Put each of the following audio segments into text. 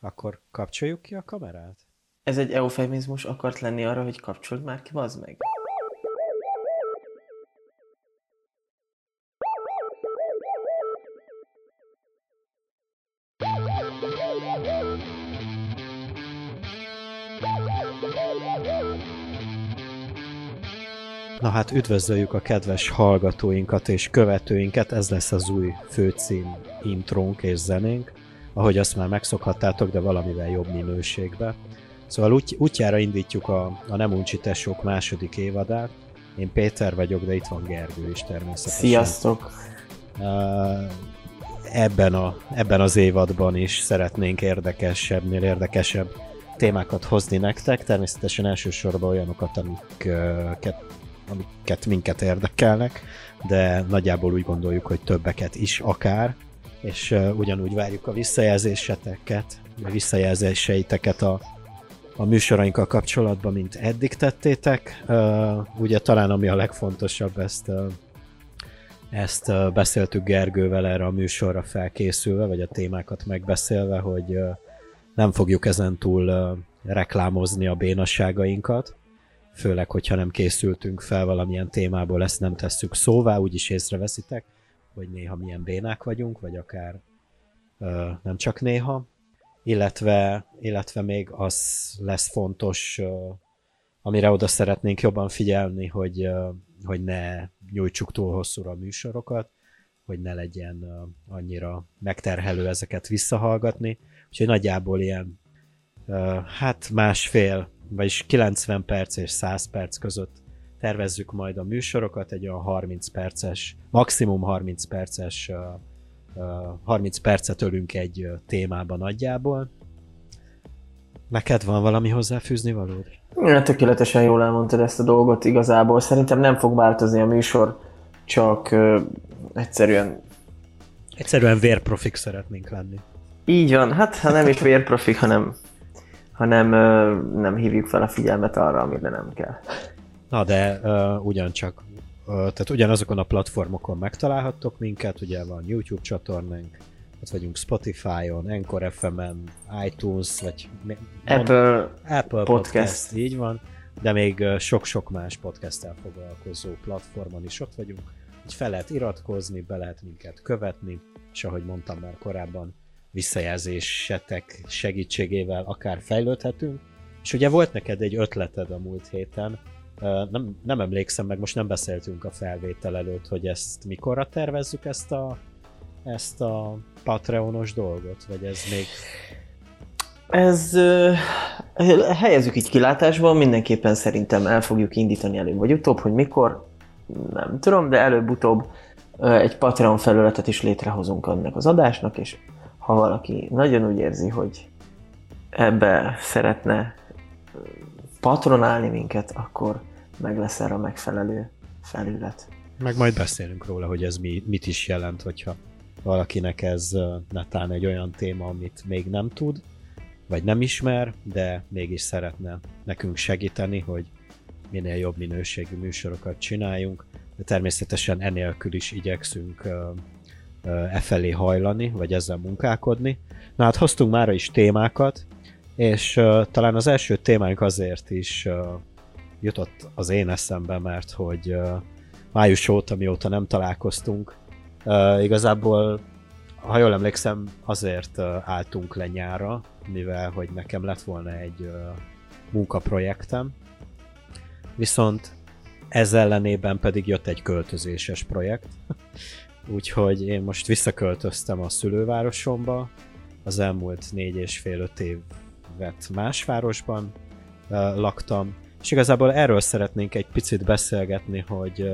Akkor kapcsoljuk ki a kamerát? Ez egy eufemizmus akart lenni arra, hogy kapcsold már ki, bazd meg. Na hát üdvözöljük a kedves hallgatóinkat és követőinket, ez lesz az új főcím intrónk és zenénk, ahogy azt már megszokhattátok, de valamivel jobb minőségbe. Szóval úgy, útjára indítjuk a, a Nem Uncsi Tesók második évadát. Én Péter vagyok, de itt van Gergő is természetesen. Sziasztok! Uh, ebben, a, ebben az évadban is szeretnénk érdekesebbnél érdekesebb témákat hozni nektek, természetesen elsősorban olyanokat, amiket, amiket minket érdekelnek, de nagyjából úgy gondoljuk, hogy többeket is akár, és ugyanúgy várjuk a visszajelzéseteket, a visszajelzéseiteket a, a műsorainkkal kapcsolatban, mint eddig tettétek. Ugye talán ami a legfontosabb, ezt ezt beszéltük Gergővel erre a műsorra felkészülve, vagy a témákat megbeszélve, hogy nem fogjuk ezen túl reklámozni a bénasságainkat, főleg, hogyha nem készültünk fel valamilyen témából, ezt nem tesszük szóvá, úgyis észreveszitek, hogy néha milyen bénák vagyunk, vagy akár uh, nem csak néha, illetve, illetve még az lesz fontos, uh, amire oda szeretnénk jobban figyelni, hogy, uh, hogy ne nyújtsuk túl hosszúra a műsorokat, hogy ne legyen uh, annyira megterhelő ezeket visszahallgatni. Úgyhogy nagyjából ilyen uh, hát másfél, vagyis 90 perc és 100 perc között tervezzük majd a műsorokat, egy olyan 30 perces, maximum 30 perces, uh, uh, 30 percet ölünk egy témában nagyjából. Neked van valami hozzáfűzni valód? Ja, tökéletesen jól elmondtad ezt a dolgot igazából. Szerintem nem fog változni a műsor, csak egyszerűen... Egyszerűen vérprofik szeretnénk lenni. Így van, hát ha nem is vérprofik, hanem, hanem uh, nem hívjuk fel a figyelmet arra, amire nem kell. Na de uh, ugyancsak, uh, tehát ugyanazokon a platformokon megtalálhattok minket, ugye van YouTube csatornánk, ott vagyunk Spotify-on, Anchor FM-en, iTunes, vagy Apple, Apple Podcast. Podcast, így van, de még sok-sok más podcasttel foglalkozó platformon is ott vagyunk, így fel lehet iratkozni, be lehet minket követni, és ahogy mondtam már korábban, visszajelzésetek segítségével akár fejlődhetünk. És ugye volt neked egy ötleted a múlt héten, nem, nem emlékszem meg, most nem beszéltünk a felvétel előtt, hogy ezt mikorra tervezzük ezt a, ezt a Patreonos dolgot, vagy ez még... Ez uh, helyezzük így kilátásban, mindenképpen szerintem el fogjuk indítani előbb vagy utóbb, hogy mikor, nem tudom, de előbb-utóbb egy Patreon felületet is létrehozunk annak az adásnak, és ha valaki nagyon úgy érzi, hogy ebbe szeretne patronálni minket, akkor meg lesz erre a megfelelő felület. Meg majd beszélünk róla, hogy ez mi, mit is jelent, hogyha valakinek ez netán egy olyan téma, amit még nem tud, vagy nem ismer, de mégis szeretne nekünk segíteni, hogy minél jobb minőségű műsorokat csináljunk, de természetesen enélkül is igyekszünk e felé hajlani, vagy ezzel munkálkodni. Na hát hoztunk már is témákat, és uh, talán az első témánk azért is uh, jutott az én eszembe, mert hogy uh, május óta, mióta nem találkoztunk, uh, igazából, ha jól emlékszem, azért uh, álltunk le nyára, mivel hogy nekem lett volna egy uh, munkaprojektem, viszont ez ellenében pedig jött egy költözéses projekt, úgyhogy én most visszaköltöztem a szülővárosomba, az elmúlt négy és fél öt évet más városban laktam, és igazából erről szeretnénk egy picit beszélgetni, hogy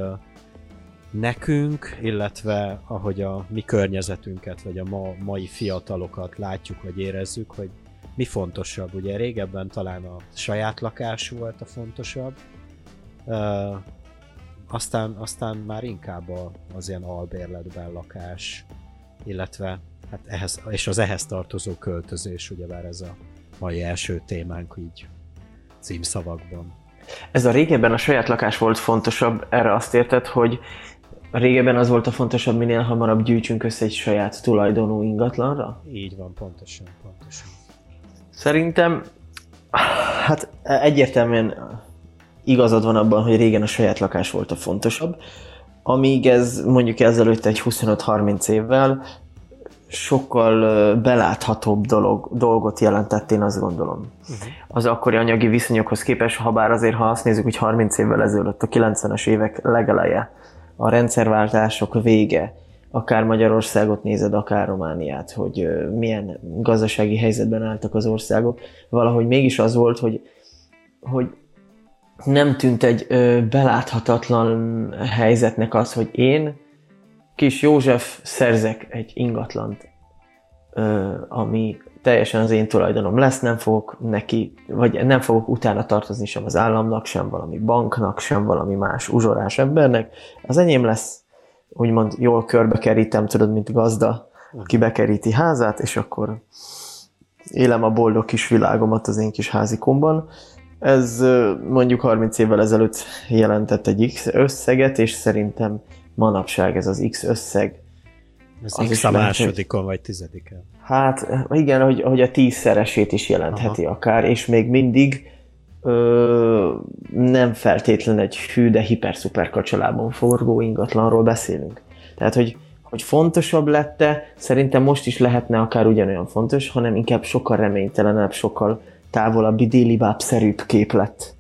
nekünk, illetve ahogy a mi környezetünket, vagy a ma, mai fiatalokat látjuk, vagy érezzük, hogy mi fontosabb. Ugye régebben talán a saját lakás volt a fontosabb, uh, aztán, aztán már inkább a, az ilyen albérletben lakás, illetve hát ehhez, és az ehhez tartozó költözés, ugyebár ez a mai első témánk így címszavakban. Ez a régebben a saját lakás volt fontosabb, erre azt érted, hogy régebben az volt a fontosabb, minél hamarabb gyűjtsünk össze egy saját tulajdonú ingatlanra? Így van, pontosan, pontosan. Szerintem, hát egyértelműen igazad van abban, hogy régen a saját lakás volt a fontosabb, amíg ez mondjuk ezelőtt egy 25-30 évvel sokkal beláthatóbb dolog, dolgot jelentett, én azt gondolom. Uh-huh. Az akkori anyagi viszonyokhoz képest, ha bár azért, ha azt nézzük, hogy 30 évvel ezelőtt, a 90-es évek legeleje, a rendszerváltások vége, akár Magyarországot nézed, akár Romániát, hogy milyen gazdasági helyzetben álltak az országok, valahogy mégis az volt, hogy, hogy nem tűnt egy beláthatatlan helyzetnek az, hogy én, kis József, szerzek egy ingatlant, ami teljesen az én tulajdonom lesz, nem fogok neki, vagy nem fogok utána tartozni sem az államnak, sem valami banknak, sem valami más uzsorás embernek. Az enyém lesz, úgymond jól körbekerítem, tudod, mint gazda, aki bekeríti házát, és akkor élem a boldog kis világomat az én kis házikomban. Ez mondjuk 30 évvel ezelőtt jelentett egy összeget, és szerintem manapság ez az X összeg. Ez az X a másodikon vagy tizediken. Hát igen, hogy, hogy a tízszeresét is jelentheti Aha. akár, és még mindig ö, nem feltétlen egy hű, de hiper-szuper kacsalában forgó ingatlanról beszélünk. Tehát, hogy, hogy fontosabb lette, szerintem most is lehetne akár ugyanolyan fontos, hanem inkább sokkal reménytelenebb, sokkal távolabbi, délibább-szerűbb kép lett.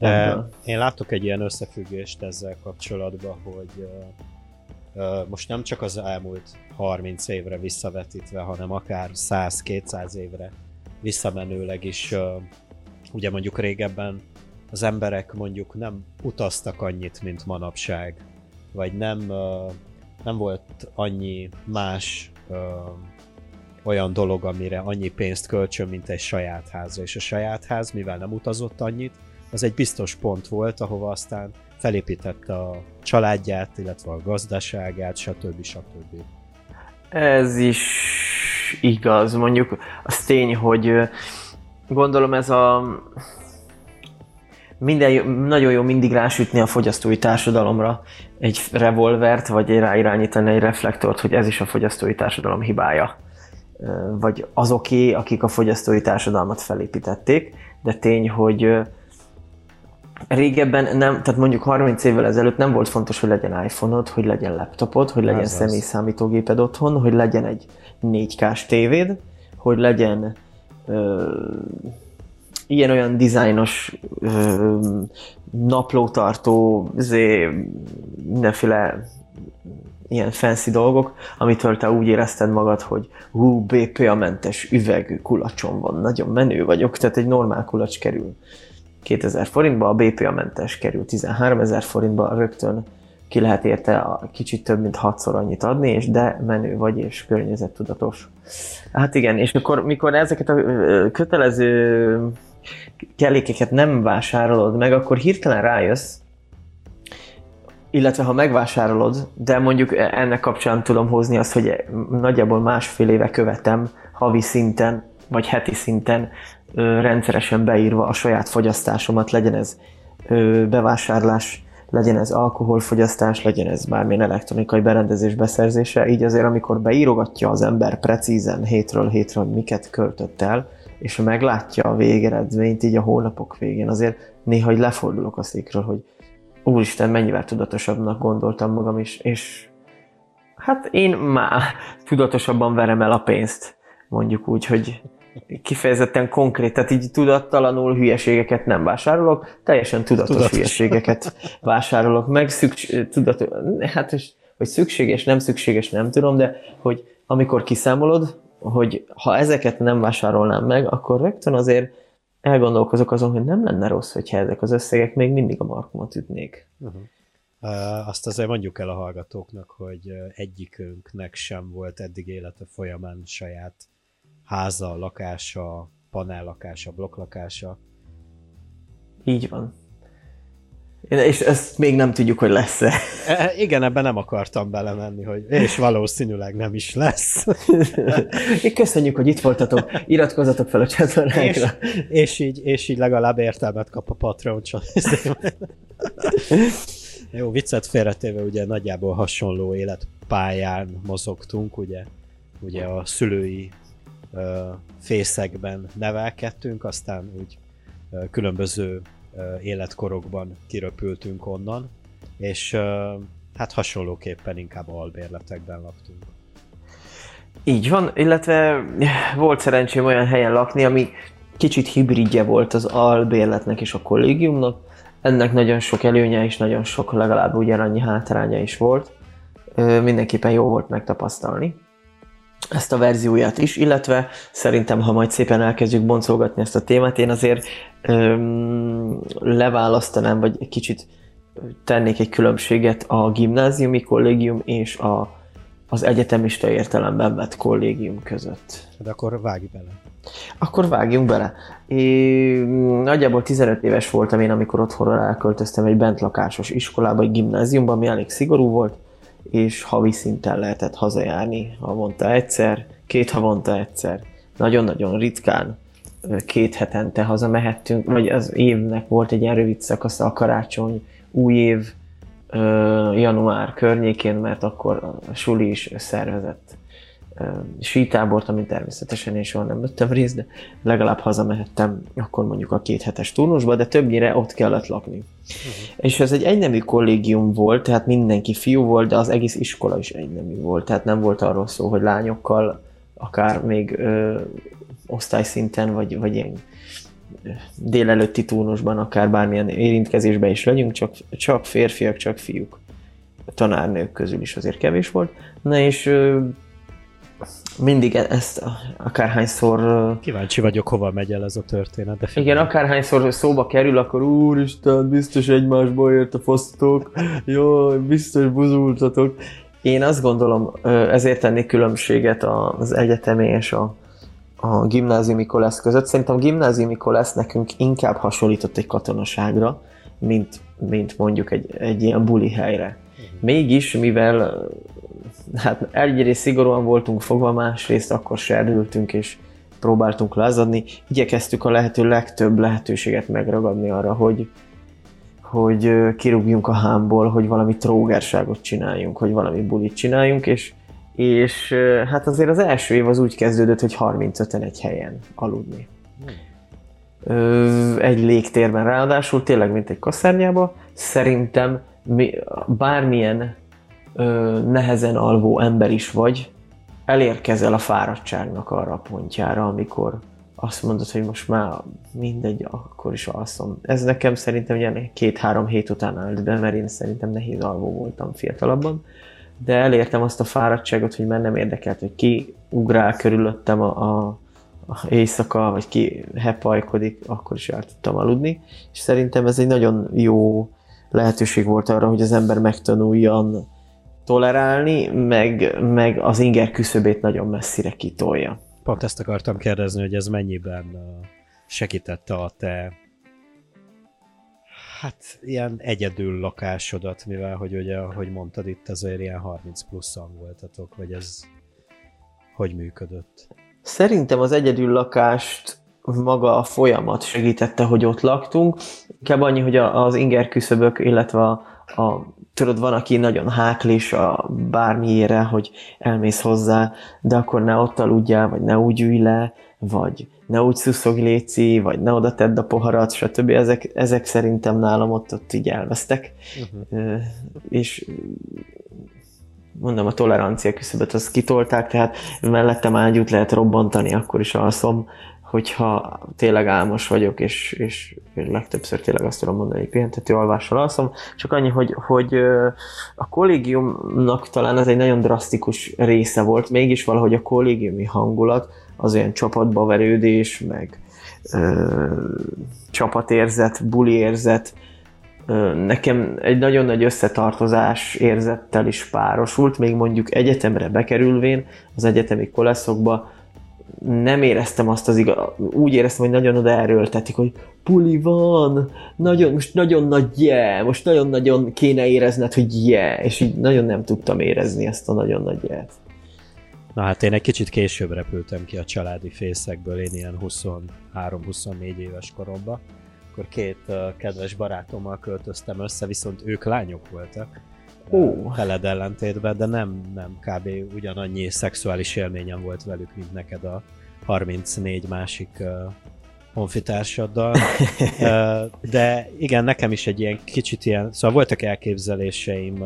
De én látok egy ilyen összefüggést ezzel kapcsolatban, hogy most nem csak az elmúlt 30 évre visszavetítve, hanem akár 100-200 évre visszamenőleg is, ugye mondjuk régebben az emberek mondjuk nem utaztak annyit, mint manapság, vagy nem, nem volt annyi más olyan dolog, amire annyi pénzt költsön, mint egy saját házra. És a saját ház, mivel nem utazott annyit, az egy biztos pont volt, ahova aztán felépítette a családját, illetve a gazdaságát, stb. stb. Ez is igaz. Mondjuk az tény, hogy gondolom ez a minden, nagyon jó mindig rásütni a fogyasztói társadalomra egy revolvert, vagy ráirányítani egy reflektort, hogy ez is a fogyasztói társadalom hibája vagy azoké, akik a fogyasztói társadalmat felépítették, de tény, hogy régebben nem, tehát mondjuk 30 évvel ezelőtt nem volt fontos, hogy legyen iPhone-od, hogy legyen laptopod, hogy legyen személy számítógéped otthon, hogy legyen egy 4K-s tévéd, hogy legyen ö, ilyen-olyan dizájnos ö, naplótartó, zé, mindenféle ilyen fancy dolgok, amitől te úgy érezted magad, hogy hú, BPA-mentes üvegű kulacsom van, nagyon menő vagyok, tehát egy normál kulacs kerül 2000 forintba, a BPA-mentes kerül 13 ezer forintba, rögtön ki lehet érte a kicsit több mint hatszor annyit adni, és de menő vagy, és környezettudatos. Hát igen, és mikor, mikor ezeket a kötelező kellékeket nem vásárolod meg, akkor hirtelen rájössz, illetve ha megvásárolod, de mondjuk ennek kapcsán tudom hozni azt, hogy nagyjából másfél éve követem havi szinten, vagy heti szinten rendszeresen beírva a saját fogyasztásomat, legyen ez bevásárlás, legyen ez alkoholfogyasztás, legyen ez bármilyen elektronikai berendezés beszerzése, így azért amikor beírogatja az ember precízen hétről hogy miket költött el, és meglátja a végeredményt így a hónapok végén, azért néha hogy lefordulok a székről, hogy úristen, mennyivel tudatosabbnak gondoltam magam is, és hát én már tudatosabban verem el a pénzt, mondjuk úgy, hogy kifejezetten konkrét, tehát így tudattalanul hülyeségeket nem vásárolok, teljesen tudatos, tudatos. hülyeségeket vásárolok meg, szükség, tudatos, hát hogy szükséges, nem szükséges, nem tudom, de hogy amikor kiszámolod, hogy ha ezeket nem vásárolnám meg, akkor rögtön azért elgondolkozok azon, hogy nem lenne rossz, hogyha ezek az összegek még mindig a markomat ütnék. Uh-huh. Uh, azt azért mondjuk el a hallgatóknak, hogy egyikünknek sem volt eddig élete folyamán saját háza, lakása, panellakása, blokklakása. Így van. És ezt még nem tudjuk, hogy lesz-e. E, igen, ebben nem akartam belemenni, hogy és valószínűleg nem is lesz. Köszönjük, hogy itt voltatok, iratkozzatok fel a csatornánkra. És, és, így, és így legalább értelmet kap a Patreon Jó, viccet félretéve, ugye nagyjából hasonló életpályán mozogtunk, ugye, ugye a szülői fészekben nevelkedtünk, aztán úgy különböző életkorokban kiröpültünk onnan, és hát hasonlóképpen inkább albérletekben laktunk. Így van, illetve volt szerencsém olyan helyen lakni, ami kicsit hibridje volt az albérletnek és a kollégiumnak. Ennek nagyon sok előnye és nagyon sok legalább ugyanannyi hátránya is volt. Mindenképpen jó volt megtapasztalni ezt a verzióját is, illetve szerintem, ha majd szépen elkezdjük boncolgatni ezt a témát, én azért öm, leválasztanám, vagy egy kicsit tennék egy különbséget a gimnáziumi kollégium és a, az egyetemista értelemben vett kollégium között. De akkor vágj bele. Akkor vágjunk bele. Én nagyjából 15 éves voltam én, amikor otthonról elköltöztem egy bentlakásos iskolába, egy gimnáziumban, ami elég szigorú volt, és havi szinten lehetett hazajárni havonta egyszer, két havonta egyszer. Nagyon-nagyon ritkán két hetente hazamehettünk, vagy az évnek volt egy ilyen rövid szakasza, a karácsony, új év, január környékén, mert akkor a suli is szervezett sítábort, amit természetesen én soha nem vettem részt, de legalább hazamehettem akkor mondjuk a két hetes turnusba, de többnyire ott kellett lakni. Uh-huh. És ez egy egynemű kollégium volt, tehát mindenki fiú volt, de az egész iskola is egynemű volt, tehát nem volt arról szó, hogy lányokkal akár még ö, osztályszinten, vagy, vagy ilyen délelőtti turnusban akár bármilyen érintkezésben is legyünk, csak, csak férfiak, csak fiúk. Tanárnők közül is azért kevés volt. Na és mindig e- ezt akárhányszor... Kíváncsi vagyok, hova megy el ez a történet. De igen, akárhányszor szóba kerül, akkor úristen, biztos egymásba ért a fasztok, jó, biztos buzultatok. Én azt gondolom, ezért tennék különbséget az egyetemi és a, a gimnáziumi kolesz között. Szerintem a gimnáziumi kolesz nekünk inkább hasonlított egy katonaságra, mint, mint mondjuk egy, egy ilyen buli helyre. Mhm. Mégis, mivel hát egyrészt szigorúan voltunk fogva, másrészt akkor serdültünk és próbáltunk lázadni. Igyekeztük a lehető legtöbb lehetőséget megragadni arra, hogy, hogy kirúgjunk a hámból, hogy valami trógerságot csináljunk, hogy valami bulit csináljunk, és, és hát azért az első év az úgy kezdődött, hogy 35-en egy helyen aludni. Egy légtérben ráadásul, tényleg mint egy kaszárnyába. Szerintem mi, bármilyen nehezen alvó ember is vagy, elérkezel a fáradtságnak arra a pontjára, amikor azt mondod, hogy most már mindegy, akkor is alszom. Ez nekem szerintem ilyen két-három hét után állt be, mert én szerintem nehéz alvó voltam fiatalabban, de elértem azt a fáradtságot, hogy már nem érdekelt, hogy ki ugrál körülöttem a, a, a éjszaka, vagy ki hepajkodik, akkor is el tudtam aludni, és szerintem ez egy nagyon jó lehetőség volt arra, hogy az ember megtanuljon tolerálni, meg, meg az inger küszöbét nagyon messzire kitolja. Pont ezt akartam kérdezni, hogy ez mennyiben segítette a te hát ilyen egyedül lakásodat, mivel hogy ugye, ahogy mondtad, itt azért ilyen 30 pluszan voltatok, vagy ez hogy működött? Szerintem az egyedül lakást maga a folyamat segítette, hogy ott laktunk. Inkább annyi, hogy az inger küszöbök, illetve a, a tudod, van, aki nagyon háklis a bármiére, hogy elmész hozzá, de akkor ne ott aludjál, vagy ne úgy ülj le, vagy ne úgy szuszog léci, vagy ne oda tedd a poharat, stb. Ezek, ezek szerintem nálam ott, ott így elvesztek. Uh-huh. És mondom, a tolerancia küszöböt azt kitolták, tehát mellettem ágyút lehet robbantani, akkor is alszom hogyha tényleg álmos vagyok, és, és, legtöbbször tényleg azt tudom mondani, hogy pihentető alvással alszom, csak annyi, hogy, hogy a kollégiumnak talán ez egy nagyon drasztikus része volt, mégis valahogy a kollégiumi hangulat, az olyan csapatba verődés, meg ö, csapatérzet, buli érzet, nekem egy nagyon nagy összetartozás érzettel is párosult, még mondjuk egyetemre bekerülvén, az egyetemi koleszokba, nem éreztem azt az igaz, úgy éreztem, hogy nagyon oda erőltetik, hogy puli van, nagyon, most nagyon nagy yeah, most nagyon-nagyon kéne érezned, hogy yeah, és így nagyon nem tudtam érezni ezt a nagyon nagy yeah Na hát én egy kicsit később repültem ki a családi fészekből, én ilyen 23-24 éves koromban. Akkor két uh, kedves barátommal költöztem össze, viszont ők lányok voltak uh. veled ellentétben, de nem, nem kb. ugyanannyi szexuális élményem volt velük, mint neked a, 34 másik uh, honfitársaddal. De igen, nekem is egy ilyen kicsit ilyen, szóval voltak elképzeléseim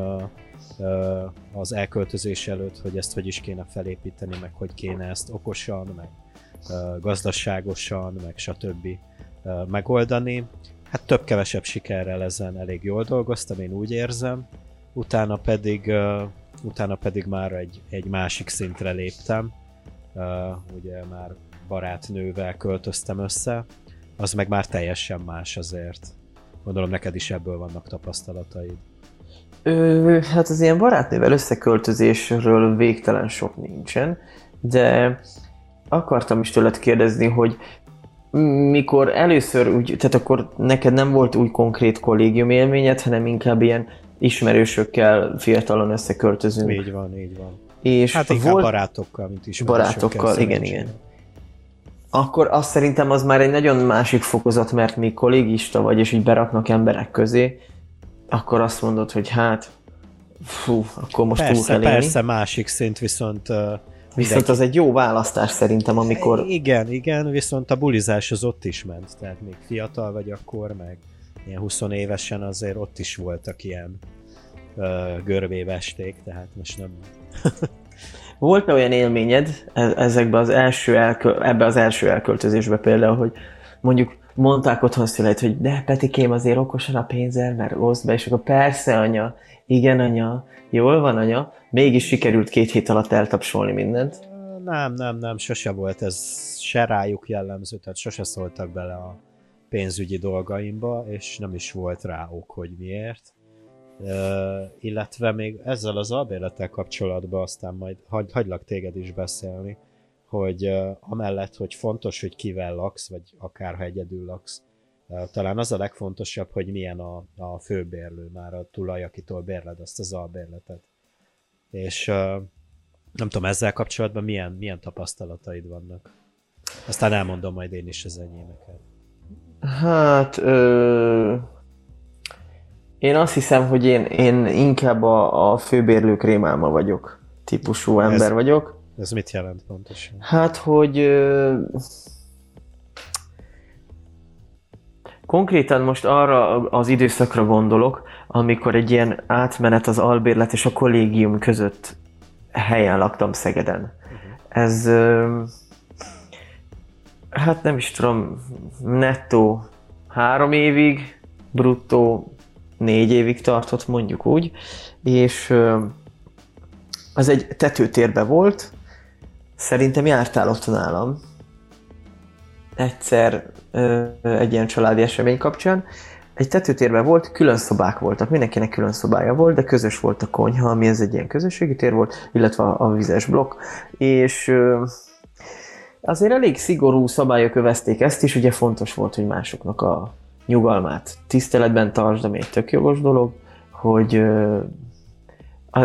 az elköltözés előtt, hogy ezt hogy is kéne felépíteni, meg hogy kéne ezt okosan, meg gazdaságosan, meg stb. megoldani. Hát több-kevesebb sikerrel ezen elég jól dolgoztam, én úgy érzem. Utána pedig, utána pedig már egy, egy másik szintre léptem. Ugye már barátnővel költöztem össze, az meg már teljesen más azért. Gondolom neked is ebből vannak tapasztalataid. Ö, hát az ilyen barátnővel összeköltözésről végtelen sok nincsen, de akartam is tőled kérdezni, hogy mikor először úgy, tehát akkor neked nem volt úgy konkrét kollégium élményed, hanem inkább ilyen ismerősökkel fiatalon összeköltözünk. Így van, így van. És hát inkább volt... barátokkal, mint ismerősökkel. Barátokkal, igen, igen akkor azt szerintem az már egy nagyon másik fokozat, mert még kollégista vagy, és így beraknak emberek közé, akkor azt mondod, hogy hát, fú, akkor most persze, túl kell élni. Persze, másik szint viszont uh, Viszont az egy jó választás szerintem, amikor... Igen, igen, viszont a bulizás az ott is ment, tehát még fiatal vagy akkor, meg ilyen 20 évesen azért ott is voltak ilyen uh, görbévesték, tehát most nem... Volt-e olyan élményed e- ezekben az első elkö- ebbe az első elköltözésbe például, hogy mondjuk mondták otthon szüleit, hogy de Petikém azért okosan a pénzzel, mert oszd be, és akkor persze anya, igen anya, jól van anya, mégis sikerült két hét alatt eltapsolni mindent. Nem, nem, nem, sose volt ez se rájuk jellemző, tehát sose szóltak bele a pénzügyi dolgaimba, és nem is volt rá ok, hogy miért. Illetve még ezzel az albérlettel kapcsolatban aztán majd hagy, hagylak téged is beszélni, hogy amellett, hogy fontos, hogy kivel laksz, vagy akár ha egyedül laksz, talán az a legfontosabb, hogy milyen a, a főbérlő már a tulaj, akitől bérled azt az albérletet. És nem tudom, ezzel kapcsolatban milyen, milyen tapasztalataid vannak. Aztán elmondom majd én is az enyémeket. Hát, ö- én azt hiszem, hogy én, én inkább a, a főbérlők rémálma vagyok, típusú ember ez, vagyok. Ez mit jelent pontosan? Hát, hogy ö, konkrétan most arra az időszakra gondolok, amikor egy ilyen átmenet az albérlet és a kollégium között helyen laktam Szegeden. Uh-huh. Ez ö, hát nem is tudom, nettó három évig, bruttó négy évig tartott, mondjuk úgy, és az egy tetőtérbe volt, szerintem jártál ott nálam, egyszer egy ilyen családi esemény kapcsán, egy tetőtérben volt, külön szobák voltak, mindenkinek külön szobája volt, de közös volt a konyha, ami ez egy ilyen közösségi tér volt, illetve a vizes blokk, és azért elég szigorú szabályok övezték ezt is, ugye fontos volt, hogy másoknak a nyugalmát tiszteletben tartsd, ami egy tök jogos dolog, hogy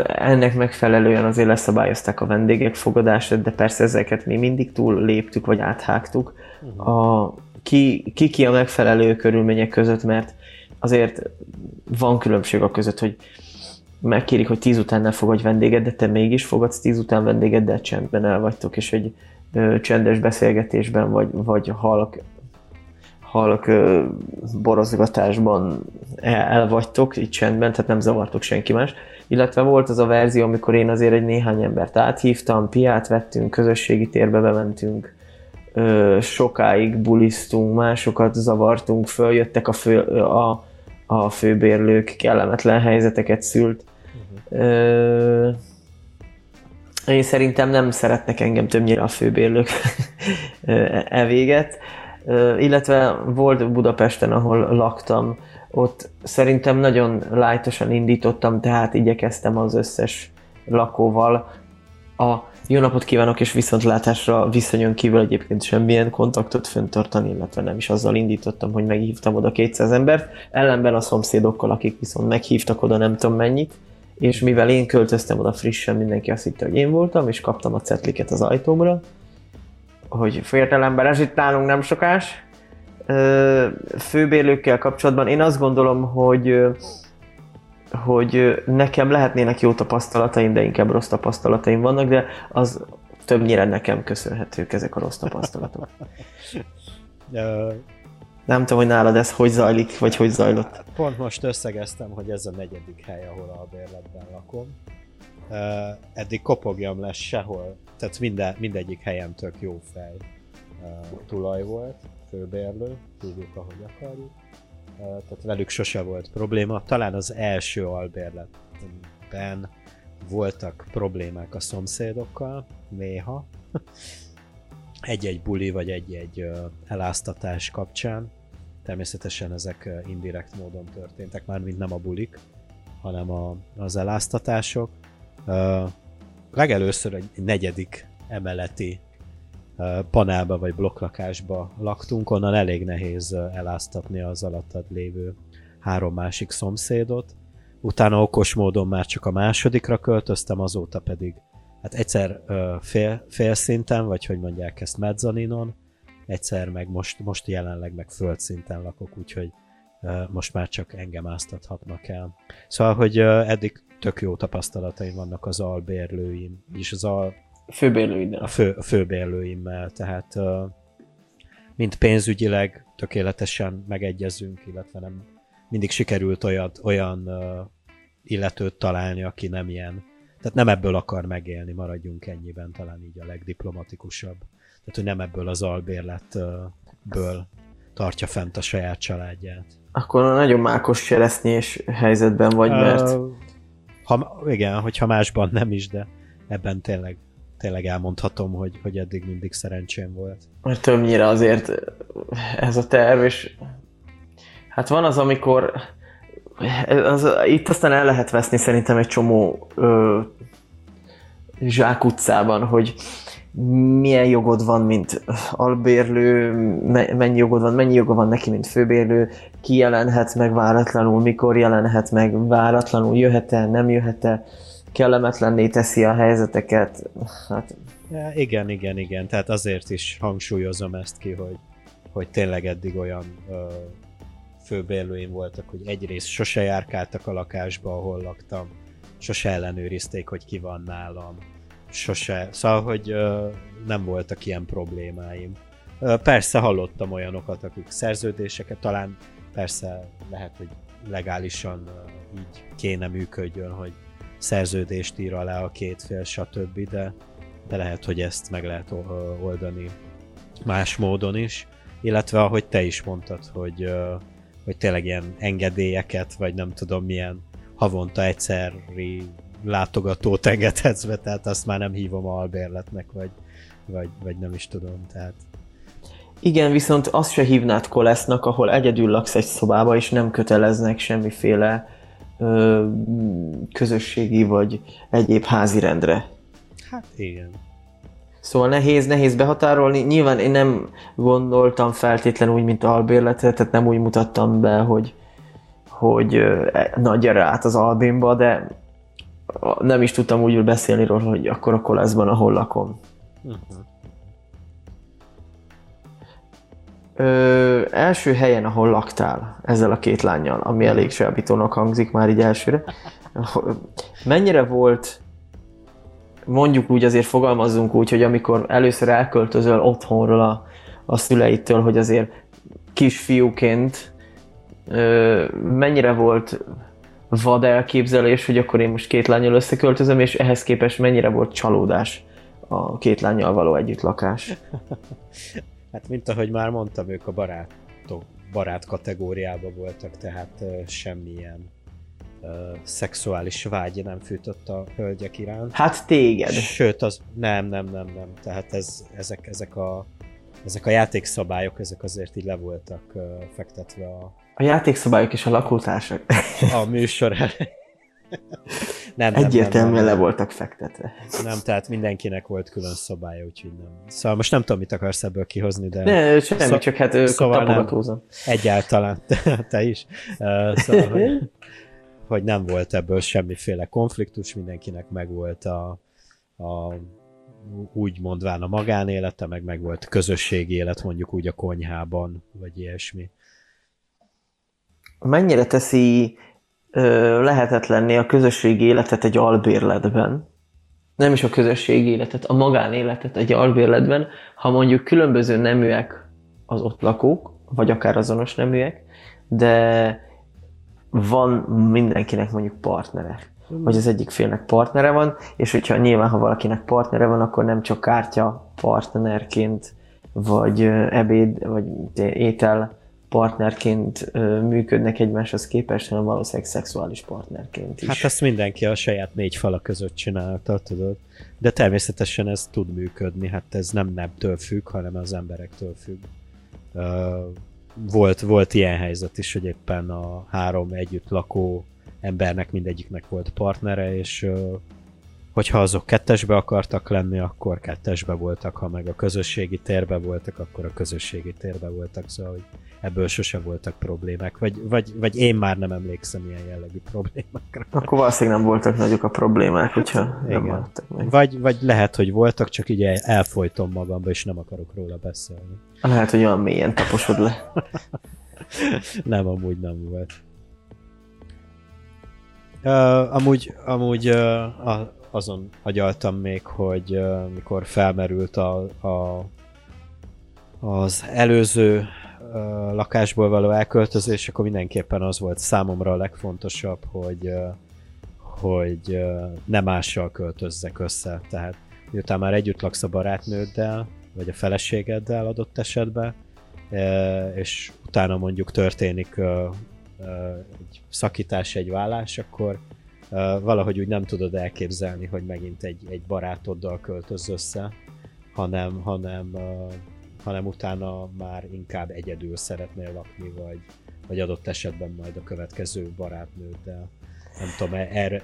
ennek megfelelően azért leszabályozták a vendégek fogadását, de persze ezeket mi mindig túl léptük, vagy áthágtuk. Uh-huh. A, ki, ki ki a megfelelő körülmények között, mert azért van különbség a között, hogy megkérik, hogy tíz után ne fogadj vendéget, de te mégis fogadsz tíz után vendéget, de csendben el vagytok, és egy ö, csendes beszélgetésben, vagy, vagy halk halk borozgatásban el vagytok, itt csendben, tehát nem zavartok senki más. Illetve volt az a verzió, amikor én azért egy néhány embert áthívtam, piát vettünk, közösségi térbe bementünk, sokáig bulisztunk, másokat zavartunk, följöttek a, fő, a, a főbérlők, kellemetlen helyzeteket szült. Uh-huh. Én szerintem nem szeretnek engem többnyire a főbérlők e véget. Illetve volt Budapesten, ahol laktam, ott szerintem nagyon lájtosan indítottam, tehát igyekeztem az összes lakóval. A jó napot kívánok és viszontlátásra viszonyon kívül egyébként semmilyen kontaktot föntartani, illetve nem is azzal indítottam, hogy meghívtam oda 200 embert, ellenben a szomszédokkal, akik viszont meghívtak oda nem tudom mennyit, és mivel én költöztem oda frissen, mindenki azt hitte, hogy én voltam, és kaptam a cetliket az ajtómra, hogy fiatalember, ez itt nálunk nem sokás. Főbérlőkkel kapcsolatban én azt gondolom, hogy hogy nekem lehetnének jó tapasztalataim, de inkább rossz tapasztalataim vannak, de az többnyire nekem köszönhetők ezek a rossz tapasztalatok. Nem tudom, hogy nálad ez hogy zajlik, vagy hogy zajlott. Pont most összegeztem, hogy ez a negyedik hely, ahol albérletben lakom. Ö, eddig kopogjam lesz sehol, tehát minden, mindegyik helyen tök jó fej ö, tulaj volt, főbérlő, hívjuk ahogy akarjuk. Tehát velük sose volt probléma. Talán az első albérletben voltak problémák a szomszédokkal, néha. Egy-egy buli vagy egy-egy eláztatás kapcsán. Természetesen ezek ö, indirekt módon történtek, már mint nem a bulik, hanem a, az eláztatások. Ö, legelőször egy negyedik emeleti ö, panelba vagy blokklakásba laktunk, onnan elég nehéz eláztatni az alattad lévő három másik szomszédot. Utána okos módon már csak a másodikra költöztem, azóta pedig hát egyszer ö, fél, félszinten, vagy hogy mondják ezt mezzaninon, egyszer meg most, most jelenleg meg földszinten lakok, úgyhogy most már csak engem áztathatnak el. Szóval, hogy eddig tök jó tapasztalataim vannak az albérlőim, és az al, Főbérlőiddel. a, fő, a főbérlőimmel, tehát ö, mind pénzügyileg tökéletesen megegyezünk, illetve nem mindig sikerült olyat, olyan illetőt találni, aki nem ilyen, tehát nem ebből akar megélni, maradjunk ennyiben, talán így a legdiplomatikusabb. Tehát, hogy nem ebből az albérletből tartja fent a saját családját. Akkor nagyon mákos cseresznyés helyzetben vagy, mert Ö, ha, igen, hogyha másban nem is, de ebben tényleg, tényleg elmondhatom, hogy, hogy eddig mindig szerencsém volt. Mert többnyire azért ez a terv, és hát van az, amikor az, itt aztán el lehet veszni szerintem egy csomó ö, zsákutcában, hogy milyen jogod van, mint albérlő, me- mennyi jogod van, mennyi joga van neki, mint főbérlő, ki jelenhet meg váratlanul, mikor jelenhet meg váratlanul, jöhet-e, nem jöhet-e, kellemetlenné teszi a helyzeteket. Hát Ja, igen, igen, igen. Tehát azért is hangsúlyozom ezt ki, hogy, hogy tényleg eddig olyan ö, főbérlőim voltak, hogy egyrészt sose járkáltak a lakásba, ahol laktam, sose ellenőrizték, hogy ki van nálam, sose. Szóval, hogy nem voltak ilyen problémáim. Persze hallottam olyanokat, akik szerződéseket, talán persze lehet, hogy legálisan így kéne működjön, hogy szerződést ír alá a két fél, stb., de de lehet, hogy ezt meg lehet oldani más módon is. Illetve ahogy te is mondtad, hogy, hogy tényleg ilyen engedélyeket, vagy nem tudom milyen havonta egyszeri látogatót engedhetsz be, tehát azt már nem hívom albérletnek, vagy, vagy, vagy nem is tudom, tehát Igen, viszont azt se hívnád kolesznak, ahol egyedül laksz egy szobába, és nem köteleznek semmiféle ö, közösségi vagy egyéb házi rendre. hát igen. Szóval nehéz, nehéz behatárolni. Nyilván én nem gondoltam feltétlenül úgy, mint albérletre, tehát nem úgy mutattam be, hogy, hogy ö, e- na gyere át az albénba, de nem is tudtam úgy beszélni róla, hogy akkor a koleszban, ahol lakom. Uh-huh. Ö, első helyen, ahol laktál ezzel a két lányjal, ami elég csábítónak hangzik már így elsőre. Mennyire volt, mondjuk úgy azért fogalmazzunk úgy, hogy amikor először elköltözöl otthonról a, a szüleitől, hogy azért kisfiúként ö, mennyire volt vad elképzelés, hogy akkor én most két lányjal összeköltözöm, és ehhez képest mennyire volt csalódás a két lányjal való együttlakás. Hát mint ahogy már mondtam, ők a barátok, barát kategóriában voltak, tehát semmilyen ö, szexuális vágy nem fűtött a hölgyek iránt. Hát téged. Sőt, az nem, nem, nem, nem. Tehát ez, ezek, ezek, a, ezek a játékszabályok, ezek azért így le voltak ö, fektetve a, A játékszabályok és a lakótársak a műsor elején. nem, nem, egyértelműen nem, le nem, voltak fektetve. nem, tehát mindenkinek volt külön szabálya, úgyhogy nem. Szóval most nem tudom, mit akarsz ebből kihozni, de Ne, semmi, Szó- csak hát szóval nem. egyáltalán te, te is. Uh, szóval, hogy, hogy nem volt ebből semmiféle konfliktus, mindenkinek megvolt a, a úgy mondván a magánélete, meg meg volt közösségi élet, mondjuk úgy a konyhában, vagy ilyesmi. Mennyire teszi ö, lehetetlenné a közösségi életet egy albérletben? nem is a közösségi életet, a magánéletet egy albérletben, ha mondjuk különböző neműek az ott lakók, vagy akár azonos neműek, de van mindenkinek mondjuk partnere. Vagy az egyik félnek partnere van, és hogyha nyilván, ha valakinek partnere van, akkor nem csak kártya partnerként, vagy ebéd, vagy étel partnerként működnek egymáshoz képest, hanem valószínűleg szexuális partnerként is. Hát ezt mindenki a saját négy fala között csinálta, tudod. De természetesen ez tud működni, hát ez nem nemtől függ, hanem az emberektől függ. volt, volt ilyen helyzet is, hogy éppen a három együtt lakó embernek mindegyiknek volt partnere, és hogyha azok kettesbe akartak lenni, akkor kettesbe voltak, ha meg a közösségi térbe voltak, akkor a közösségi térbe voltak, szóval hogy ebből sose voltak problémák, vagy, vagy, vagy én már nem emlékszem ilyen jellegű problémákra. Akkor valószínűleg nem voltak nagyok a problémák, hogyha Igen. nem meg. Vagy, vagy lehet, hogy voltak, csak így elfolytom magamba, és nem akarok róla beszélni. Lehet, hogy olyan mélyen taposod le. nem, amúgy nem volt. Uh, amúgy amúgy uh, a, azon agyaltam még, hogy uh, mikor felmerült a, a, az előző uh, lakásból való elköltözés, akkor mindenképpen az volt számomra a legfontosabb, hogy uh, hogy uh, nem mással költözzek össze. Tehát miután már együtt laksz a barátnőddel, vagy a feleségeddel adott esetben, és utána mondjuk történik egy szakítás, egy vállás, akkor valahogy úgy nem tudod elképzelni, hogy megint egy, egy barátoddal költöz össze, hanem, hanem, hanem utána már inkább egyedül szeretnél lakni, vagy, vagy adott esetben majd a következő barátnőddel. Nem tudom, e, erre,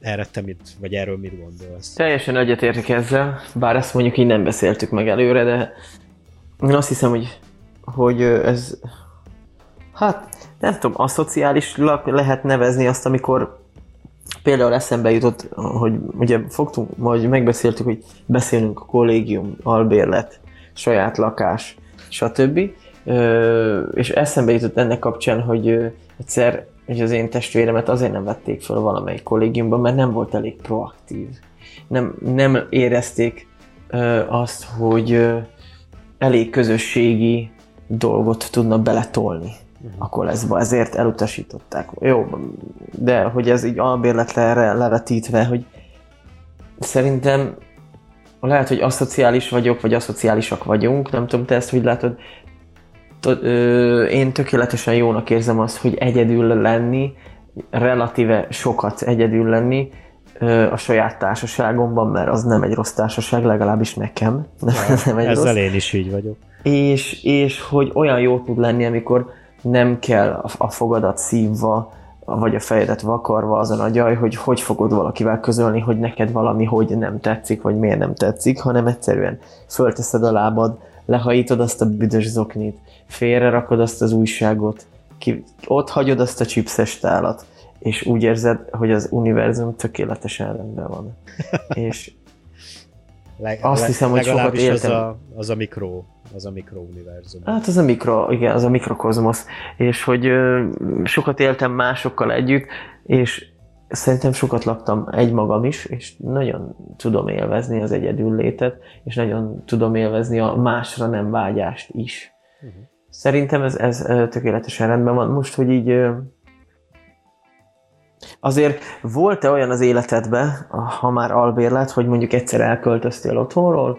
erre te mit, vagy erről mit gondolsz? Teljesen egyetértek ezzel, bár ezt mondjuk így nem beszéltük meg előre, de én azt hiszem, hogy, hogy ez hát nem tudom, aszociális lehet nevezni azt, amikor például eszembe jutott, hogy ugye fogtunk, majd megbeszéltük, hogy beszélünk a kollégium, albérlet, saját lakás, stb. és eszembe jutott ennek kapcsán, hogy egyszer hogy az én testvéremet azért nem vették fel valamelyik kollégiumban, mert nem volt elég proaktív. Nem, nem érezték azt, hogy elég közösségi dolgot tudna beletolni a koleszba, ezért elutasították. Jó, de hogy ez így albérletre levetítve, hogy szerintem lehet, hogy aszociális vagyok, vagy aszociálisak vagyunk, nem tudom, te ezt hogy látod. Én tökéletesen jónak érzem azt, hogy egyedül lenni, relatíve sokat egyedül lenni, a saját társaságomban, mert az nem egy rossz társaság, legalábbis nekem. Ja, nem egy ezzel rossz. én is így vagyok. És, és hogy olyan jó tud lenni, amikor nem kell a fogadat szívva, vagy a fejedet vakarva azon a gyaj, hogy hogy fogod valakivel közölni, hogy neked valami hogy nem tetszik, vagy miért nem tetszik, hanem egyszerűen fölteszed a lábad, lehajítod azt a büdös zoknit, félre rakod azt az újságot, ki, ott hagyod azt a chipses tálat, és úgy érzed, hogy az univerzum tökéletesen rendben van. és Leg, azt hiszem, hogy sokat éltem. Az a, az a mikro az a mikrouniverzum. Hát az a mikro, igen, az a mikrokozmosz. És hogy ö, sokat éltem másokkal együtt, és szerintem sokat laktam egymagam is, és nagyon tudom élvezni az egyedül létet, és nagyon tudom élvezni a másra nem vágyást is. Uh-huh. Szerintem ez, ez tökéletesen rendben van. Most, hogy így Azért volt-e olyan az életedben, ha már albérlet, hogy mondjuk egyszer elköltöztél otthonról,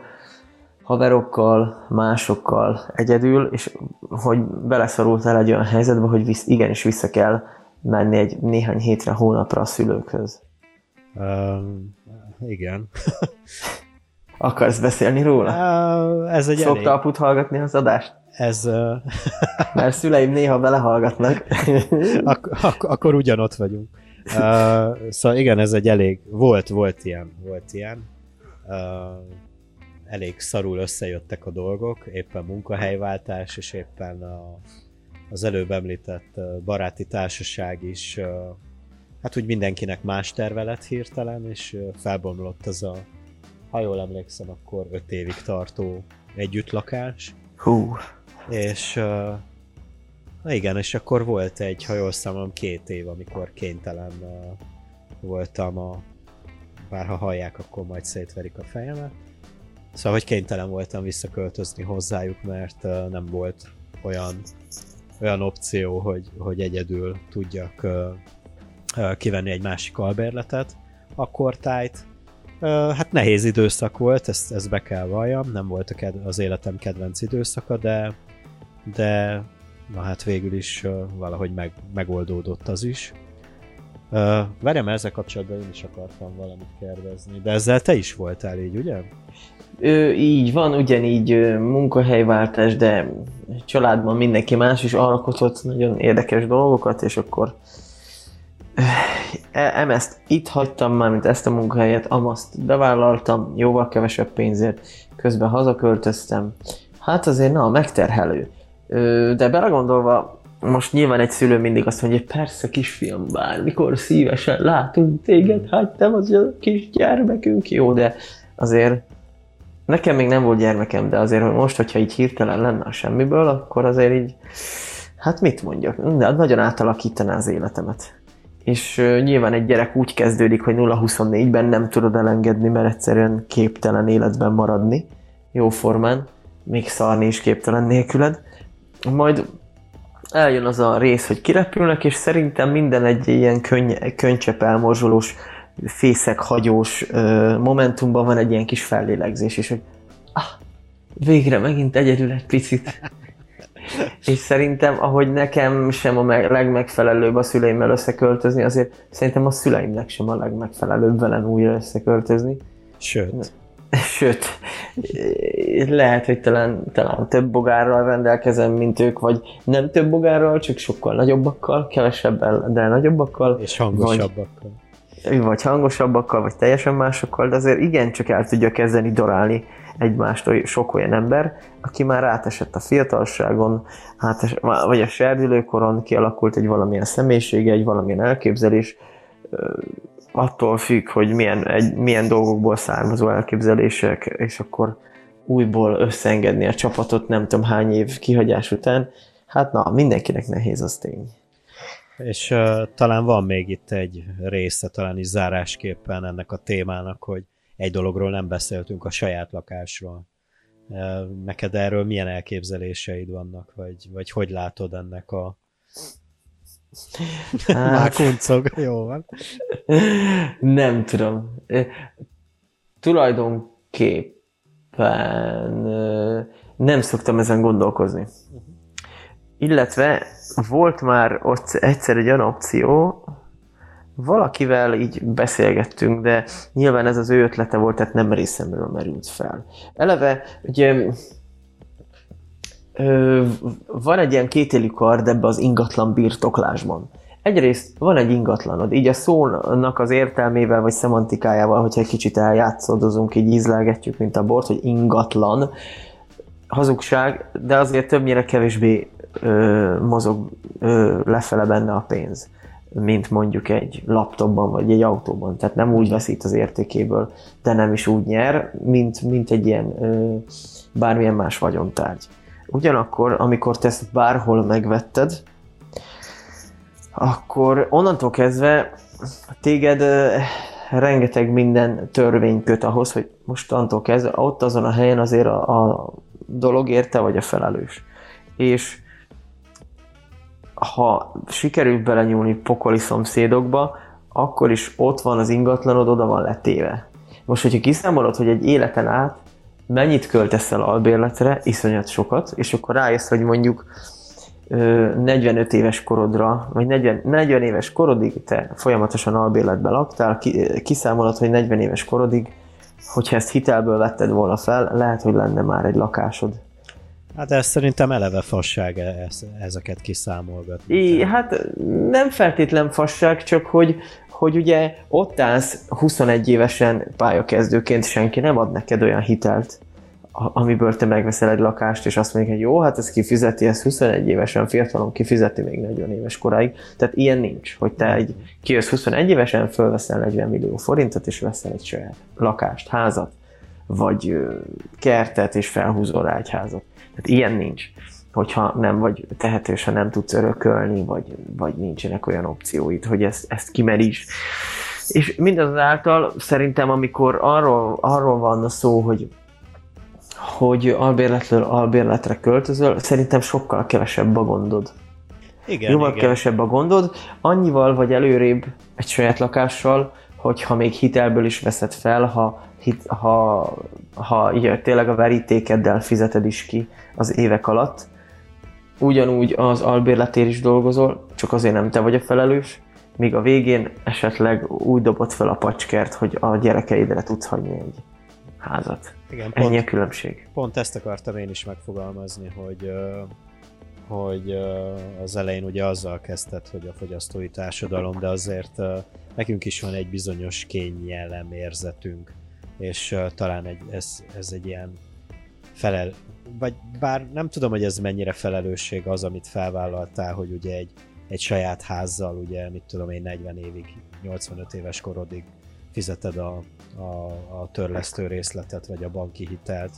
haverokkal, másokkal egyedül, és hogy beleszorultál egy olyan helyzetbe, hogy visz, igenis vissza kell menni egy néhány hétre, hónapra a szülőkhöz. Um, igen. Akarsz beszélni róla? Uh, ez egy Szokta elég... aput hallgatni az adást? Ez... Uh... Mert szüleim néha belehallgatnak. Ak- ak- akkor ugyanott vagyunk. Uh, szóval igen, ez egy elég... Volt, volt ilyen, volt ilyen. Uh, elég szarul összejöttek a dolgok, éppen munkahelyváltás, és éppen a, az előbb említett baráti társaság is, hát úgy mindenkinek más terve lett hirtelen, és felbomlott az a, ha jól emlékszem, akkor öt évig tartó együttlakás. Hú. És na igen, és akkor volt egy, ha jól számolom, két év, amikor kénytelen voltam a bár ha hallják, akkor majd szétverik a fejemet. Szóval, hogy kénytelen voltam visszaköltözni hozzájuk, mert nem volt olyan, olyan opció, hogy, hogy egyedül tudjak kivenni egy másik albérletet. Akkor tájt. Hát nehéz időszak volt, ezt, ezt be kell valljam, nem volt a ked- az életem kedvenc időszaka, de, de na hát végül is valahogy meg, megoldódott az is. Uh, várjam, ezzel kapcsolatban én is akartam valamit kérdezni, de ezzel te is voltál így, ugye? Ö, így van, ugyanígy munkahelyváltás, de családban mindenki más is alkotott nagyon érdekes dolgokat, és akkor em ezt itt hagytam már, mint ezt a munkahelyet, amaszt bevállaltam, jóval kevesebb pénzért, közben hazaköltöztem. Hát azért na, megterhelő. De belegondolva, most nyilván egy szülő mindig azt mondja, hogy persze kisfiam, bármikor szívesen látunk téged, hát te az a kis gyermekünk, jó, de azért nekem még nem volt gyermekem, de azért hogy most, hogyha így hirtelen lenne a semmiből, akkor azért így, hát mit mondjak, de nagyon átalakítaná az életemet. És nyilván egy gyerek úgy kezdődik, hogy 0-24-ben nem tudod elengedni, mert egyszerűen képtelen életben maradni, jó formán, még szarni is képtelen nélküled. Majd eljön az a rész, hogy kirepülnek, és szerintem minden egy ilyen könny- könycsepp elmorzsolós, fészek hagyós ö, momentumban van egy ilyen kis fellélegzés, és hogy ah, végre megint egyedül egy picit. és szerintem, ahogy nekem sem a me- legmegfelelőbb a szüleimmel összeköltözni, azért szerintem a szüleimnek sem a legmegfelelőbb velem újra összeköltözni. Sőt. Sőt, lehet, hogy talán, talán több bogárral rendelkezem, mint ők, vagy nem több bogárral, csak sokkal nagyobbakkal, kevesebbel, de nagyobbakkal. És hangosabbakkal. Vagy, vagy hangosabbakkal, vagy teljesen másokkal, de azért igencsak el tudja kezdeni dorálni egymást sok olyan ember, aki már átesett a fiatalságon, átes, vagy a serdülőkoron, kialakult egy valamilyen személyisége, egy valamilyen elképzelés, attól függ, hogy milyen, egy, milyen dolgokból származó elképzelések, és akkor újból összeengedni a csapatot nem tudom hány év kihagyás után, hát na, mindenkinek nehéz az tény. És uh, talán van még itt egy része, talán is zárásképpen ennek a témának, hogy egy dologról nem beszéltünk, a saját lakásról. Uh, neked erről milyen elképzeléseid vannak, vagy, vagy hogy látod ennek a Hát, Már kuncog, jó van. Nem tudom. Tulajdonképpen nem szoktam ezen gondolkozni. Illetve volt már ott egyszer egy olyan opció, valakivel így beszélgettünk, de nyilván ez az ő ötlete volt, tehát nem részemről merült fel. Eleve, ugye van egy ilyen kétélű kard ebbe az ingatlan birtoklásban. Egyrészt van egy ingatlanod, így a szónak az értelmével vagy szemantikájával, hogyha egy kicsit eljátszódozunk, így ízlelgetjük, mint a bort, hogy ingatlan, hazugság, de azért többnyire kevésbé ö, mozog ö, lefele benne a pénz, mint mondjuk egy laptopban vagy egy autóban. Tehát nem úgy veszít az értékéből, de nem is úgy nyer, mint, mint egy ilyen ö, bármilyen más vagyontárgy. Ugyanakkor, amikor te ezt bárhol megvetted, akkor onnantól kezdve téged rengeteg minden törvény köt ahhoz, hogy mostantól kezdve ott azon a helyen azért a, a dolog érte vagy a felelős. És ha sikerül belenyúlni pokoli szomszédokba, akkor is ott van az ingatlanod, oda van letéve. Most, hogyha kiszámolod, hogy egy életen át mennyit költesz el albérletre, iszonyat sokat, és akkor rájössz, hogy mondjuk 45 éves korodra, vagy 40, 40 éves korodig te folyamatosan albérletbe laktál, kiszámolod, hogy 40 éves korodig, hogyha ezt hitelből vetted volna fel, lehet, hogy lenne már egy lakásod. Hát ez szerintem eleve fasság e- ezeket kiszámolgatni. I, hát nem feltétlen fasság, csak hogy, hogy ugye ott állsz 21 évesen pályakezdőként, senki nem ad neked olyan hitelt, amiből te megveszel egy lakást, és azt mondják, hogy jó, hát ez kifizeti, ez 21 évesen, fiatalon kifizeti még 40 éves koráig. Tehát ilyen nincs, hogy te egy, kijössz 21 évesen, fölveszel 40 millió forintot, és veszel egy saját lakást, házat, vagy kertet, és felhúzol rá egy házat. Tehát ilyen nincs hogyha nem vagy tehetős, ha nem tudsz örökölni, vagy, vagy nincsenek olyan opcióid, hogy ezt, ezt kimeríts. És mindazáltal szerintem, amikor arról, arról van a szó, hogy hogy albérletről albérletre költözöl, szerintem sokkal kevesebb a gondod. Igen, Jóval igen. kevesebb a gondod, annyival vagy előrébb egy saját lakással, hogyha még hitelből is veszed fel, ha, hit, ha, ha ja, tényleg a verítékeddel fizeted is ki az évek alatt. Ugyanúgy az albérletért is dolgozol, csak azért nem te vagy a felelős, míg a végén esetleg úgy dobod fel a pacskert, hogy a gyerekeidre tudsz hagyni egy házat. Igen, Ennyi pont, a különbség. pont ezt akartam én is megfogalmazni, hogy hogy az elején ugye azzal kezdted, hogy a fogyasztói társadalom, de azért nekünk is van egy bizonyos kényelem érzetünk, és talán egy, ez, ez egy ilyen felel, vagy bár nem tudom, hogy ez mennyire felelősség az, amit felvállaltál, hogy ugye egy, egy saját házzal, ugye mit tudom én 40 évig, 85 éves korodig fizeted a, a, a törlesztő részletet, vagy a banki hitelt,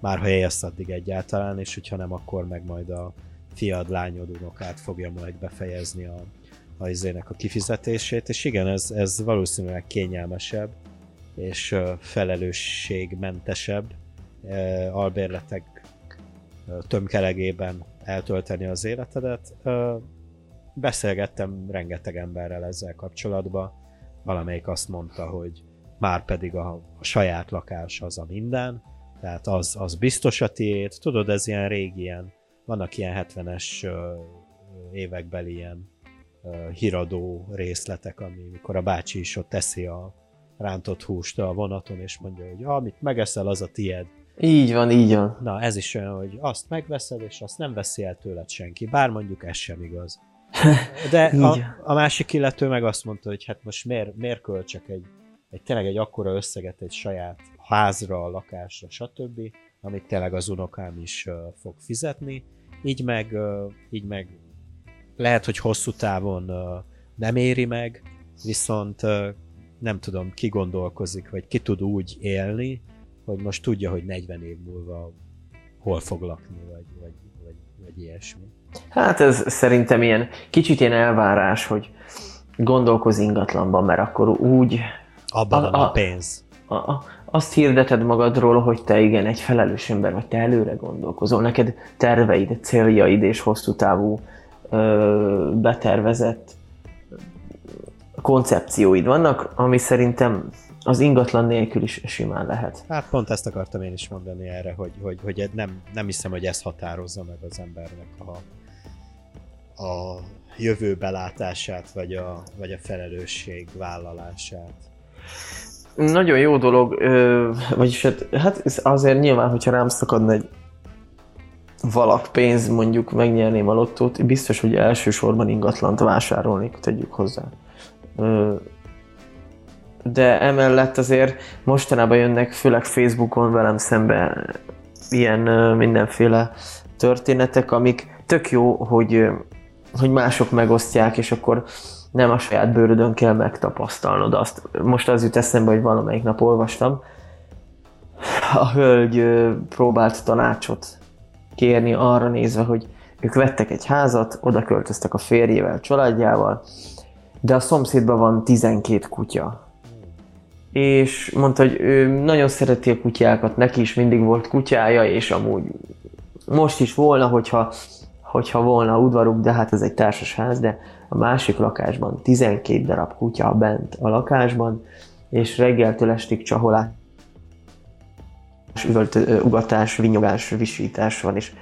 már ha élsz addig egyáltalán, és hogyha nem, akkor meg majd a fiad, lányod, unokát fogja majd befejezni a, a izének a kifizetését, és igen, ez, ez valószínűleg kényelmesebb, és felelősségmentesebb albérletek tömkelegében eltölteni az életedet. Beszélgettem rengeteg emberrel ezzel kapcsolatban, valamelyik azt mondta, hogy már pedig a, a saját lakás az a minden, tehát az, az biztos a tiéd. Tudod, ez ilyen régi ilyen, vannak ilyen 70-es ö, évekbeli ilyen híradó részletek, ami, mikor a bácsi is ott teszi a rántott húst a vonaton, és mondja, hogy amit megeszel, az a tied. Így van, így van. Na, ez is olyan, hogy azt megveszed, és azt nem veszi el tőled senki. Bár mondjuk ez sem igaz. De a, a másik illető meg azt mondta, hogy hát most miért, miért költsek egy, egy tényleg egy akkora összeget egy saját házra, lakásra, stb., amit tényleg az unokám is uh, fog fizetni. Így meg, uh, így meg lehet, hogy hosszú távon uh, nem éri meg, viszont uh, nem tudom, ki gondolkozik, vagy ki tud úgy élni, hogy most tudja, hogy 40 év múlva hol fog lakni, vagy, vagy, vagy, vagy ilyesmi. Hát ez szerintem ilyen kicsit ilyen elvárás, hogy gondolkoz ingatlanban, mert akkor úgy Abban A- a, a- pénz. a, a, azt hirdeted magadról, hogy te igen, egy felelős ember vagy, te előre gondolkozol, neked terveid, céljaid és hosszú távú ö, betervezett koncepcióid vannak, ami szerintem az ingatlan nélkül is simán lehet. Hát pont ezt akartam én is mondani erre, hogy, hogy, hogy nem, nem hiszem, hogy ez határozza meg az embernek a, a jövő belátását, vagy a, vagy a felelősség vállalását. Nagyon jó dolog, vagyis hát, hát azért nyilván, hogyha rám szakadna egy valak pénz, mondjuk megnyerném a lottót, biztos, hogy elsősorban ingatlant vásárolnék, tegyük hozzá. De emellett azért mostanában jönnek, főleg Facebookon velem szembe ilyen mindenféle történetek, amik tök jó, hogy, hogy mások megosztják, és akkor nem a saját bőrödön kell megtapasztalnod azt. Most az jut eszembe, hogy valamelyik nap olvastam. A hölgy próbált tanácsot kérni arra nézve, hogy ők vettek egy házat, oda költöztek a férjével, családjával, de a szomszédban van 12 kutya. És mondta, hogy ő nagyon szereti a kutyákat, neki is mindig volt kutyája, és amúgy most is volna, hogyha, hogyha volna udvaruk, de hát ez egy társasház, de a másik lakásban 12 darab kutya bent a lakásban, és reggeltől estig csaholás, üvölt, ugatás, vinyogás, visítás van, és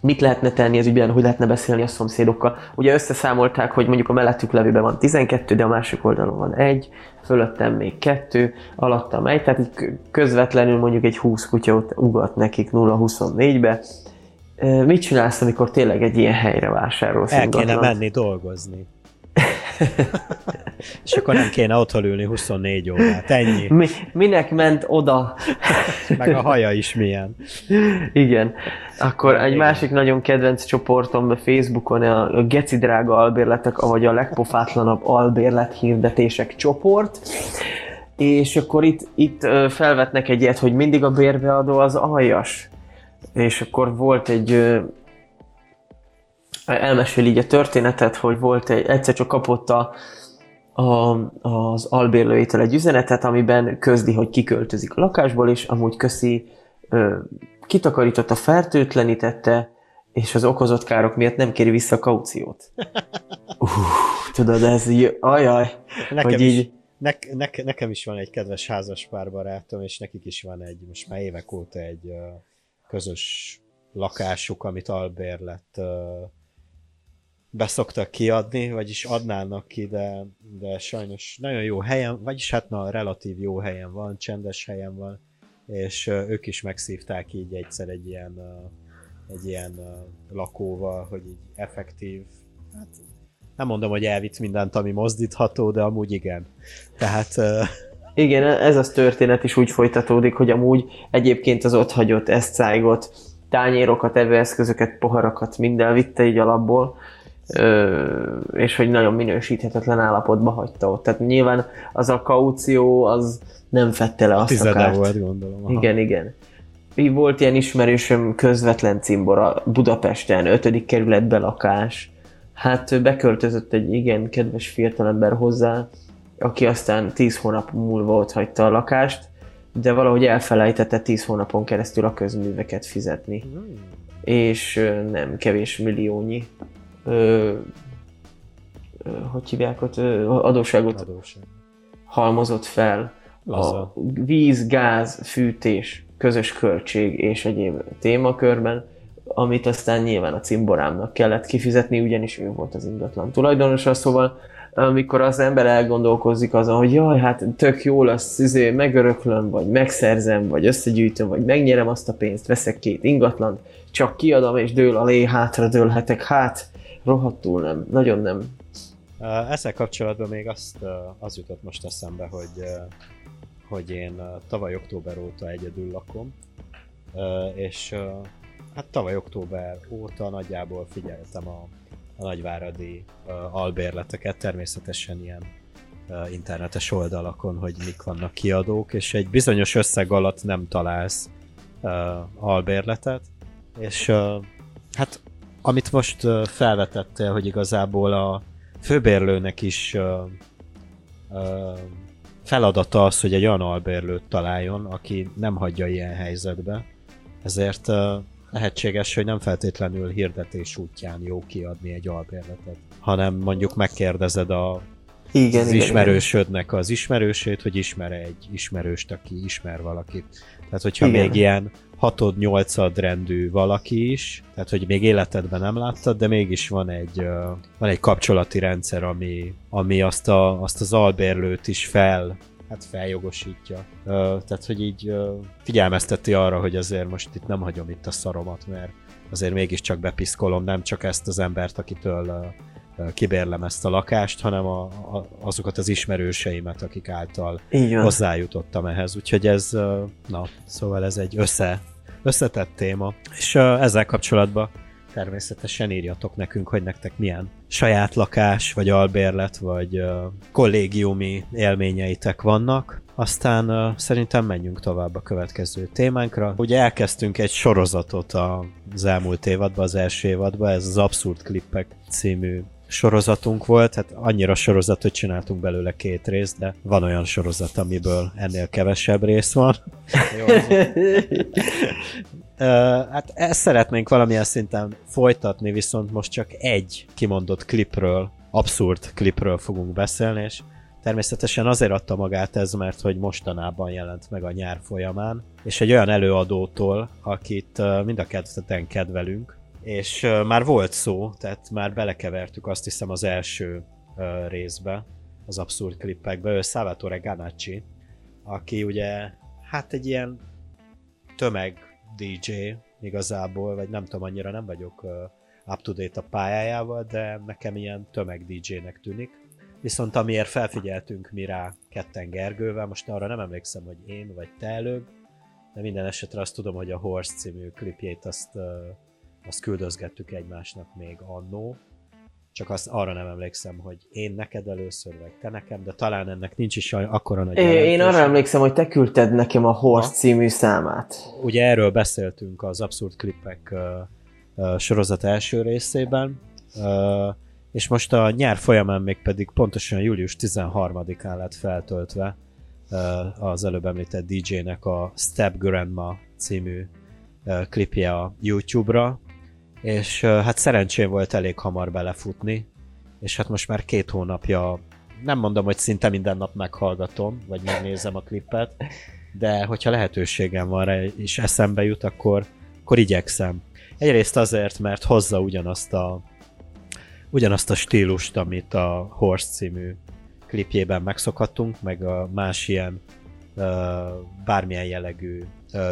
mit lehetne tenni az ügyben, hogy lehetne beszélni a szomszédokkal. Ugye összeszámolták, hogy mondjuk a mellettük levőben van 12, de a másik oldalon van egy, fölöttem még kettő, alattam egy, tehát így kö- közvetlenül mondjuk egy 20 kutya ugat nekik 0-24-be. Ö, Mit csinálsz, amikor tényleg egy ilyen helyre vásárolsz El kéne ingatlant? menni dolgozni. És akkor nem kéne otthon ülni 24 órát, ennyi. Mi, minek ment oda? Meg a haja is milyen. Igen. Akkor egy Igen. másik nagyon kedvenc csoportom Facebookon a a geci drága albérletek, vagy a legpofátlanabb albérlet hirdetések csoport. És akkor itt, itt felvetnek egy ilyet, hogy mindig a bérbeadó az aljas. És akkor volt egy elmesél így a történetet, hogy volt egy, egyszer csak kapott a, a, az albérlőjétől egy üzenetet, amiben közli, hogy kiköltözik a lakásból, és amúgy köszi, ö, kitakarította, fertőtlenítette, és az okozott károk miatt nem kéri vissza a kauciót. Uh, tudod, ez így, ajaj, Nekem hogy is, így, ne, ne, nekem is van egy kedves házas párbarátom, és nekik is van egy, most már évek óta egy uh, közös lakásuk, amit albérlet uh, beszoktak kiadni, vagyis adnának ki, de, de sajnos nagyon jó helyen, vagyis hát na, relatív jó helyen van, csendes helyen van, és ők is megszívták így egyszer egy ilyen, egy ilyen lakóval, hogy így effektív, hát nem mondom, hogy elvitt mindent, ami mozdítható, de amúgy igen. Tehát igen, ez az történet is úgy folytatódik, hogy amúgy egyébként az ott hagyott eszcájgot, tányérokat, evőeszközöket, poharakat minden vitte így alapból, ö, és hogy nagyon minősíthetetlen állapotba hagyta ott. Tehát nyilván az a kaució, az nem fette le azt a tizede kárt. volt, gondolom. aha. Igen, igen. Így volt ilyen ismerősöm, közvetlen cimbora, Budapesten, 5. kerületbe lakás. Hát beköltözött egy igen kedves fiatalember hozzá, aki aztán 10 hónap múlva ott hagyta a lakást, de valahogy elfelejtette 10 hónapon keresztül a közműveket fizetni. Hmm. És nem kevés milliónyi ö, hogy hívják ott, adósságot Adóság. halmozott fel Laza. a víz, gáz, fűtés, közös költség és egyéb témakörben, amit aztán nyilván a cimborámnak kellett kifizetni, ugyanis ő volt az ingatlan tulajdonosa, szóval amikor az ember elgondolkozik azon, hogy jaj, hát tök jó lesz, izé, megöröklöm, vagy megszerzem, vagy összegyűjtöm, vagy megnyerem azt a pénzt, veszek két ingatlant, csak kiadom és dől alé, hátra dőlhetek, hát rohadtul nem, nagyon nem. Ezzel kapcsolatban még azt, az jutott most eszembe, hogy, hogy én tavaly október óta egyedül lakom, és hát tavaly október óta nagyjából figyeltem a, a nagyváradi albérleteket, természetesen ilyen internetes oldalakon, hogy mik vannak kiadók, és egy bizonyos összeg alatt nem találsz albérletet, és hát amit most felvetettél, hogy igazából a főbérlőnek is feladata az, hogy egy olyan albérlőt találjon, aki nem hagyja ilyen helyzetbe, ezért lehetséges, hogy nem feltétlenül hirdetés útján jó kiadni egy albérletet, hanem mondjuk megkérdezed a, Igen, az igen, ismerősödnek az ismerősét, hogy ismer egy ismerőst, aki ismer valakit. Tehát, hogyha Igen. még ilyen hatod, nyolcad rendű valaki is, tehát, hogy még életedben nem láttad, de mégis van egy, van egy kapcsolati rendszer, ami, ami azt, a, azt az albérlőt is fel, hát feljogosítja. Tehát, hogy így ö, figyelmezteti arra, hogy azért most itt nem hagyom itt a szaromat, mert azért mégiscsak bepiszkolom nem csak ezt az embert, akitől kibérlem ezt a lakást, hanem a, a, azokat az ismerőseimet, akik által hozzájutottam ehhez. Úgyhogy ez, na, szóval ez egy össze, összetett téma. És ezzel kapcsolatban természetesen írjatok nekünk, hogy nektek milyen saját lakás, vagy albérlet, vagy ö, kollégiumi élményeitek vannak. Aztán szerintem menjünk tovább a következő témánkra. Ugye elkezdtünk egy sorozatot az elmúlt évadban, az első évadban, ez az Abszurd Klippek című sorozatunk volt, hát annyira sorozat, hogy csináltunk belőle két részt, de van olyan sorozat, amiből ennél kevesebb rész van. Jó, hát ezt szeretnénk valamilyen szinten folytatni, viszont most csak egy kimondott klipről, abszurd klipről fogunk beszélni, és természetesen azért adta magát ez, mert hogy mostanában jelent meg a nyár folyamán, és egy olyan előadótól, akit mind a ketteten kedvelünk, és ö, már volt szó, tehát már belekevertük azt hiszem az első ö, részbe, az abszurd klippekbe, ő Salvatore Ganacci, aki ugye, hát egy ilyen tömeg DJ igazából, vagy nem tudom, annyira nem vagyok uh, up-to-date a pályájával, de nekem ilyen tömeg DJ-nek tűnik. Viszont amiért felfigyeltünk mi rá ketten Gergővel, most arra nem emlékszem, hogy én vagy te előbb, de minden esetre azt tudom, hogy a Horse című klipjét azt, uh, azt küldözgettük egymásnak még annó, csak azt arra nem emlékszem, hogy én neked először, vagy te nekem, de talán ennek nincs is akkora nagy É, Én arra emlékszem, hogy te küldted nekem a Horse Ha? című számát. Ugye erről beszéltünk az Abszurd Klippek uh, uh, sorozat első részében, uh, és most a nyár folyamán még pedig pontosan július 13-án lett feltöltve az előbb említett DJ-nek a Step Grandma című klipje a YouTube-ra, és hát szerencsém volt elég hamar belefutni, és hát most már két hónapja, nem mondom, hogy szinte minden nap meghallgatom, vagy megnézem a klippet, de hogyha lehetőségem van rá, és eszembe jut, akkor, akkor igyekszem. Egyrészt azért, mert hozza ugyanazt a, ugyanazt a stílust, amit a Horse című klipjében megszokhattunk, meg a más ilyen bármilyen jellegű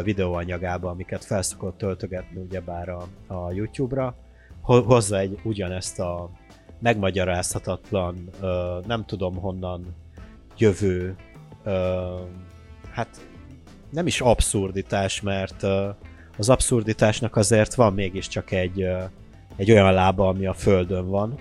videóanyagába, amiket felszokott töltögetni ugyebár a, a YouTube-ra, hozza egy ugyanezt a megmagyarázhatatlan, nem tudom honnan jövő, hát nem is abszurditás, mert az abszurditásnak azért van mégiscsak egy, egy olyan lába, ami a földön van,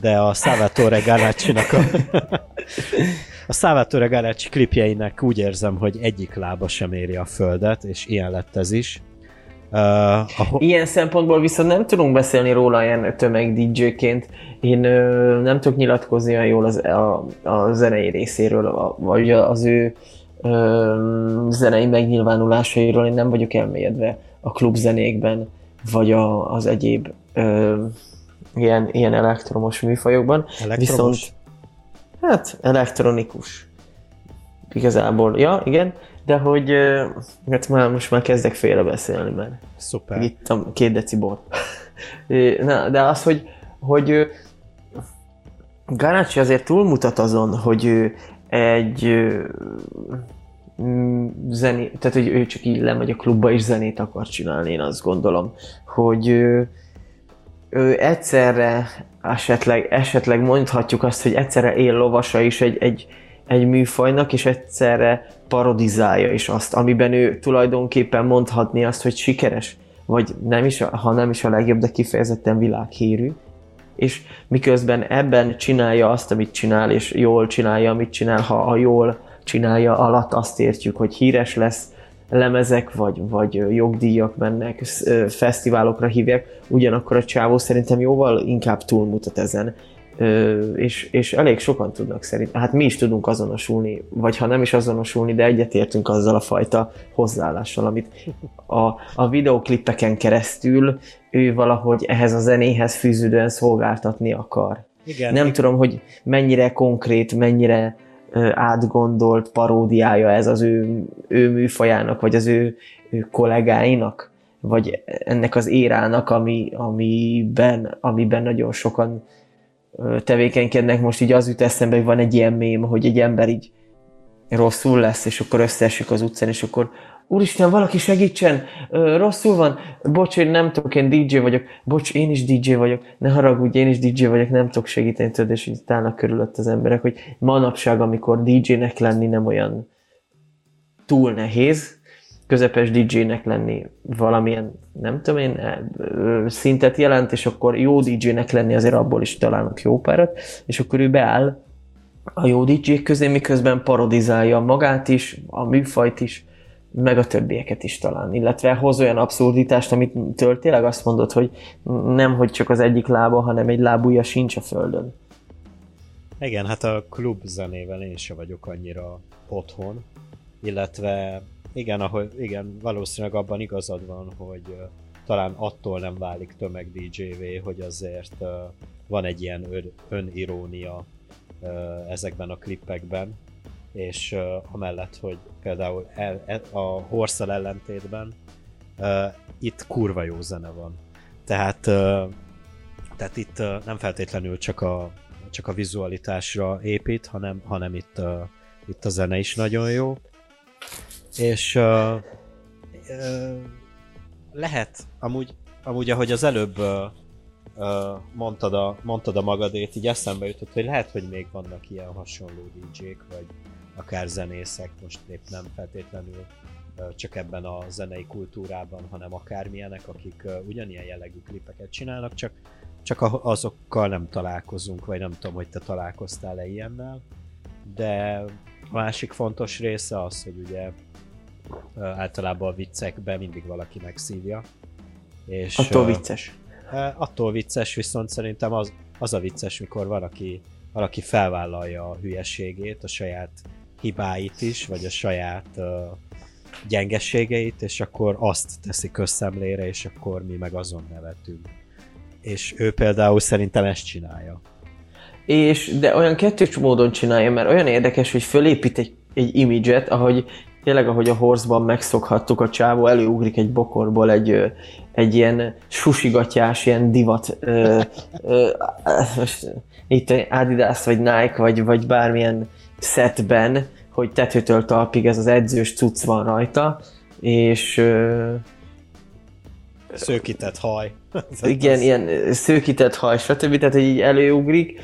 de a Salvatore Galacci-nak a, a Salvatore Galacci klipjeinek úgy érzem, hogy egyik lába sem éri a földet, és ilyen lett ez is. Uh, ahol... Ilyen szempontból viszont nem tudunk beszélni róla ilyen tömeg DJ-ként. Én ö, nem tudok nyilatkozni olyan jól az, a, a zenei részéről, a, vagy az ő ö, zenei megnyilvánulásairól. Én nem vagyok elmélyedve a klubzenékben, vagy a, az egyéb ö, ilyen, ilyen elektromos műfajokban. Elektromos? Viszont, hát elektronikus. Igazából, ja, igen, de hogy hát már most már kezdek félrebeszélni, mert Szuper. itt a két deci bor. Na, de az, hogy, hogy Ganácsi azért túlmutat azon, hogy egy zené, tehát hogy ő csak így lemegy a klubba és zenét akar csinálni, én azt gondolom, hogy ő, ő egyszerre esetleg, esetleg mondhatjuk azt, hogy egyszerre él lovasa is egy, egy, egy műfajnak, és egyszerre parodizálja is azt, amiben ő tulajdonképpen mondhatni azt, hogy sikeres, vagy nem is, ha nem is a legjobb, de kifejezetten világhírű, és miközben ebben csinálja azt, amit csinál, és jól csinálja, amit csinál, ha a jól csinálja alatt azt értjük, hogy híres lesz, lemezek, vagy, vagy jogdíjak mennek, fesztiválokra hívják, ugyanakkor a csávó szerintem jóval inkább túlmutat ezen, és, és elég sokan tudnak szerint, hát mi is tudunk azonosulni, vagy ha nem is azonosulni, de egyetértünk azzal a fajta hozzáállással, amit a, a videoklippeken keresztül ő valahogy ehhez a zenéhez fűződően szolgáltatni akar. Igen, nem igen. tudom, hogy mennyire konkrét, mennyire átgondolt paródiája ez az ő, ő műfajának, vagy az ő, ő kollégáinak, vagy ennek az érának, ami, amiben, amiben nagyon sokan tevékenykednek. Most így az jut eszembe, hogy van egy ilyen mém, hogy egy ember így rosszul lesz, és akkor összeesik az utcán, és akkor Úristen, valaki segítsen, rosszul van, bocs, én nem tudok, én DJ vagyok, bocs, én is DJ vagyok, ne haragudj, én is DJ vagyok, nem tudok segíteni, tudod, és így állnak körülött az emberek, hogy manapság, amikor DJ-nek lenni nem olyan túl nehéz, közepes DJ-nek lenni valamilyen, nem tudom én, szintet jelent, és akkor jó DJ-nek lenni azért abból is találnak jó párat, és akkor ő beáll a jó dj közé, miközben parodizálja magát is, a műfajt is, meg a többieket is talán, illetve hoz olyan abszurditást, amit tényleg azt mondod, hogy nem, hogy csak az egyik lába, hanem egy lábúja sincs a földön. Igen, hát a klub zenével én sem vagyok annyira otthon, illetve igen, ahol, igen, valószínűleg abban igazad van, hogy talán attól nem válik tömeg DJ-vé, hogy azért van egy ilyen ön, önirónia ezekben a klippekben, és uh, amellett, hogy például el, el, a horszal ellentétben uh, itt kurva jó zene van. Tehát, uh, tehát itt uh, nem feltétlenül csak a, csak a vizualitásra épít, hanem, hanem itt, uh, itt a zene is nagyon jó. És uh, uh, lehet, amúgy, amúgy ahogy az előbb uh, mondtad, a, mondtad a magadét, így eszembe jutott, hogy lehet, hogy még vannak ilyen hasonló DJ-k, vagy, akár zenészek, most épp nem feltétlenül csak ebben a zenei kultúrában, hanem akármilyenek, akik ugyanilyen jellegű klipeket csinálnak, csak, csak azokkal nem találkozunk, vagy nem tudom, hogy te találkoztál-e ilyennel, de a másik fontos része az, hogy ugye általában a viccekben mindig valaki megszívja. És, Attól vicces. Attól vicces, viszont szerintem az, az a vicces, mikor valaki, valaki felvállalja a hülyeségét, a saját hibáit is, vagy a saját uh, gyengességeit, és akkor azt teszi közszemlére, és akkor mi meg azon nevetünk. És ő például szerintem ezt csinálja. És, de olyan kettős módon csinálja, mert olyan érdekes, hogy fölépít egy, egy imidzset, ahogy tényleg, ahogy a Horseban megszokhattuk, a csávó előugrik egy bokorból egy, egy ilyen susigatyás, ilyen divat, ö, ö, most itt Adidas, vagy Nike, vagy, vagy bármilyen setben, hogy tetőtől talpig ez az edzős cucc van rajta, és ö, Szőkített haj. igen, ilyen szőkített haj, stb. Tehát, hogy így előugrik,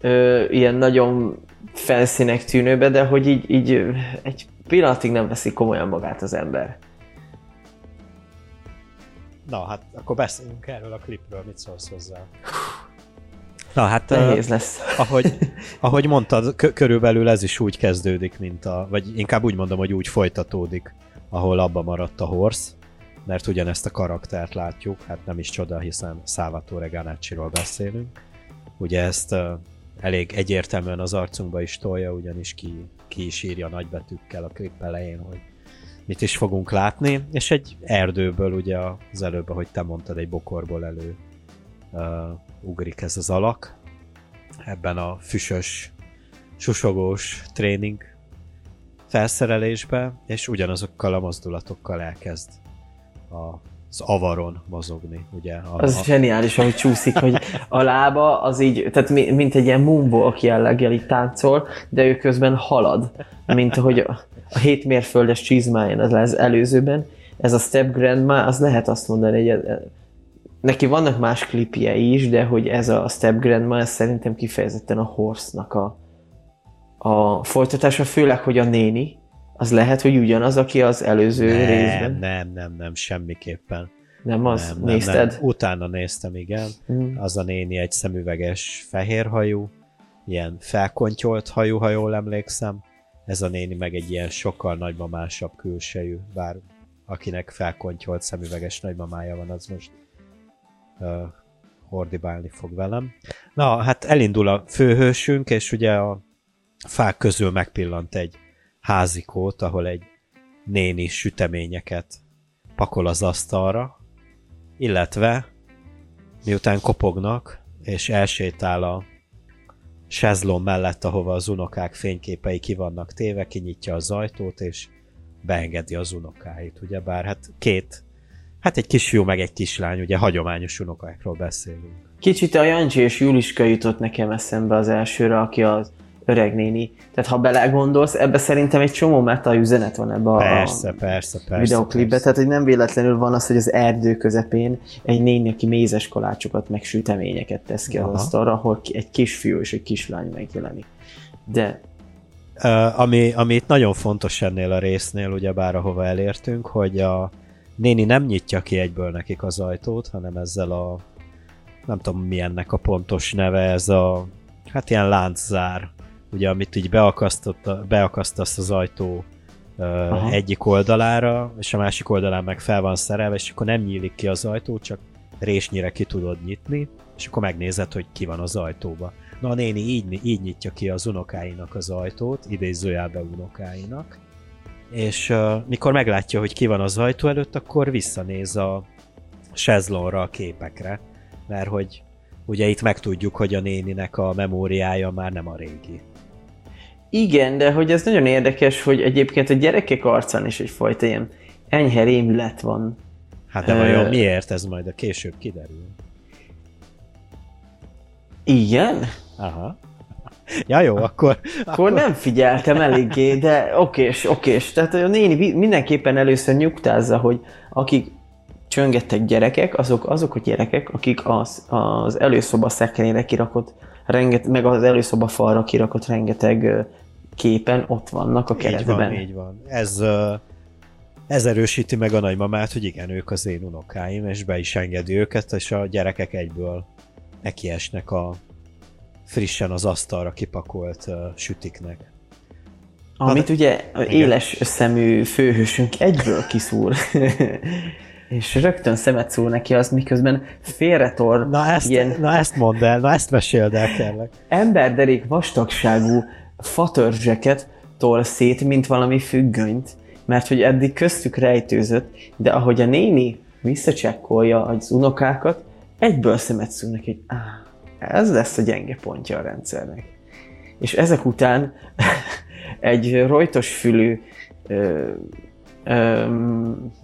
ö, ilyen nagyon felszínek tűnőbe, de hogy így, így egy pillanatig nem veszik komolyan magát az ember. Na, hát akkor beszéljünk erről a klipről, mit szólsz hozzá? Na hát, Nehéz lesz. ahogy, ahogy mondtad, körülbelül ez is úgy kezdődik, mint a, vagy inkább úgy mondom, hogy úgy folytatódik, ahol abba maradt a Horse, mert ugyanezt a karaktert látjuk, hát nem is csoda, hiszen Salvatore Ganacci-ról beszélünk. Ugye ezt uh, elég egyértelműen az arcunkba is tolja, ugyanis ki, ki is írja nagybetűkkel a klip elején, hogy mit is fogunk látni, és egy erdőből, ugye az előbb, ahogy te mondtad, egy bokorból elő uh, ugrik ez az alak, ebben a füsös, susogós tréning felszerelésbe, és ugyanazokkal a mozdulatokkal elkezd a az avaron mozogni, ugye? A, Az a, zseniális, ahogy csúszik, hogy a lába az így, tehát mi- mint egy ilyen moonwalk jelleggel így táncol, de ő közben halad, mint ahogy a, a 7 mérföldes csizmáján az előzőben. Ez a Step Grandma, az lehet azt mondani, hogy neki vannak más klipjei is, de hogy ez a Step Grandma, ez szerintem kifejezetten a Horse-nak a, a folytatása, főleg, hogy a néni, az lehet, hogy ugyanaz, aki az előző nem, részben. nem, nem, nem, semmiképpen. Nem az? nem, nem, Nézted? Nem. Utána néztem, igen. Mm. Az a néni egy szemüveges fehér hajú, ilyen felkontyolt hajú, ha jól emlékszem. Ez a néni meg egy ilyen sokkal nagymamásabb külsejű, bár akinek felkontyolt szemüveges nagymamája van, az most uh, hordibálni fog velem. Na, hát elindul a főhősünk, és ugye a fák közül megpillant egy házikót, ahol egy néni süteményeket pakol az asztalra, illetve miután kopognak, és elsétál a sezlon mellett, ahova az unokák fényképei ki vannak téve, kinyitja az ajtót, és beengedi az unokáit, ugye bár hát két, hát egy kisfiú meg egy kislány, ugye hagyományos unokákról beszélünk. Kicsit a Jancsi és Juliska jutott nekem eszembe az elsőre, aki az öreg néni. Tehát ha belegondolsz, ebbe szerintem egy csomó meta üzenet van ebbe a Persze, persze, persze. videoklipbe. persze. Tehát, hogy nem véletlenül van az, hogy az erdő közepén egy néni, aki mézes kalácsokat meg süteményeket tesz ki az Aha. asztalra, ahol egy kisfiú és egy kislány megjelenik. De Uh, ami, ami itt nagyon fontos ennél a résznél, ugyebár ahova elértünk, hogy a néni nem nyitja ki egyből nekik az ajtót, hanem ezzel a nem tudom mi ennek a pontos neve, ez a hát ilyen lánczár, ugye amit így beakasztasz az ajtó Aha. egyik oldalára, és a másik oldalán meg fel van szerelve, és akkor nem nyílik ki az ajtó, csak résnyire ki tudod nyitni, és akkor megnézed, hogy ki van az ajtóba. Na a néni így, így nyitja ki az unokáinak az ajtót, idézőjelbe unokáinak, és uh, mikor meglátja, hogy ki van az ajtó előtt, akkor visszanéz a sezlonra, a képekre, mert hogy ugye itt megtudjuk, hogy a néninek a memóriája már nem a régi. igen, de hogy ez nagyon érdekes, hogy egyébként a gyerekek arcán is egyfajta ilyen enyhe rémület van. Hát de vajon miért ez majd a később kiderül? Igen? Aha. Ja jó, akkor... Akkor nem figyeltem eléggé, de okés, okés. Tehát a néni mindenképpen először nyugtázza, hogy akik csöngettek gyerekek, azok, azok a gyerekek, akik az, az előszoba szekrényre kirakott, renget, meg az előszoba falra kirakott rengeteg képen ott vannak a Így van, keretben. így van. Ez, ez erősíti meg a nagymamát, hogy igen, ők az én unokáim, és be is engedi őket, és a gyerekek egyből nekiesnek a frissen az asztalra kipakolt uh, sütiknek. Amit ugye a éles szemű főhősünk egyből kiszúr. és rögtön szemet szól neki az, miközben félretor Na ezt, ilyen na ezt mondd el, na ezt meséld el kérlek. emberderék vastagságú fatörzseket tol szét, mint valami függönyt, mert hogy eddig köztük rejtőzött, de ahogy a néni visszacsekkolja az unokákat, egyből szemet szúr neki, hogy áh, ez lesz a gyenge pontja a rendszernek. És ezek után egy rojtos fülű, ö, ö,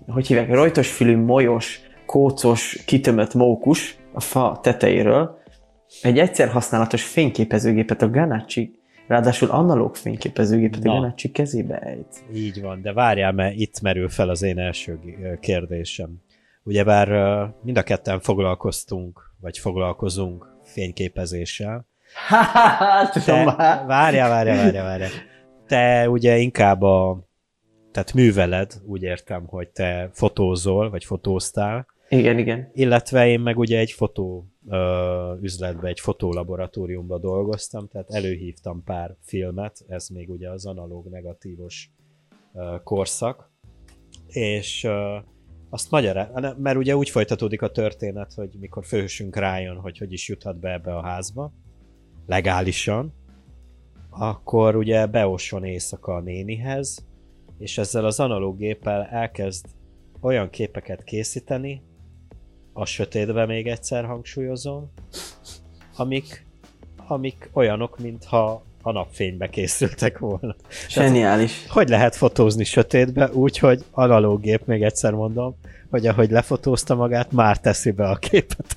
hogy hívják, rojtos fülű, molyos, kócos, kitömött mókus a fa tetejéről egy egyszer használatos fényképezőgépet a Ganacsi, ráadásul analóg fényképezőgépet a Na. Ganacsi kezébe ejt. Így van, de várjál, mert itt merül fel az én első kérdésem. Ugyebár mind a ketten foglalkoztunk, vagy foglalkozunk fényképezéssel. Hát, Te, már. várjál, várjál, várjál, várjál. Te ugye inkább a, tehát műveled, úgy értem, hogy te fotózol, vagy fotóztál, Igen, igen. illetve én meg ugye egy fotó ö, üzletbe, egy fotolaboratóriumba dolgoztam, tehát előhívtam pár filmet, ez még ugye az analóg negatívos ö, korszak, és ö, azt magyará, mert ugye úgy folytatódik a történet, hogy mikor főhősünk rájön, hogy hogy is juthat be ebbe a házba, legálisan, akkor ugye beosson éjszaka a nénihez, és ezzel az analóg géppel elkezd olyan képeket készíteni, a sötétbe még egyszer hangsúlyozom, amik, amik olyanok, mintha a napfénybe készültek volna. Zseniális. Hogy lehet fotózni sötétbe úgy, hogy analóg gép, még egyszer mondom, hogy ahogy lefotózta magát, már teszi be a képet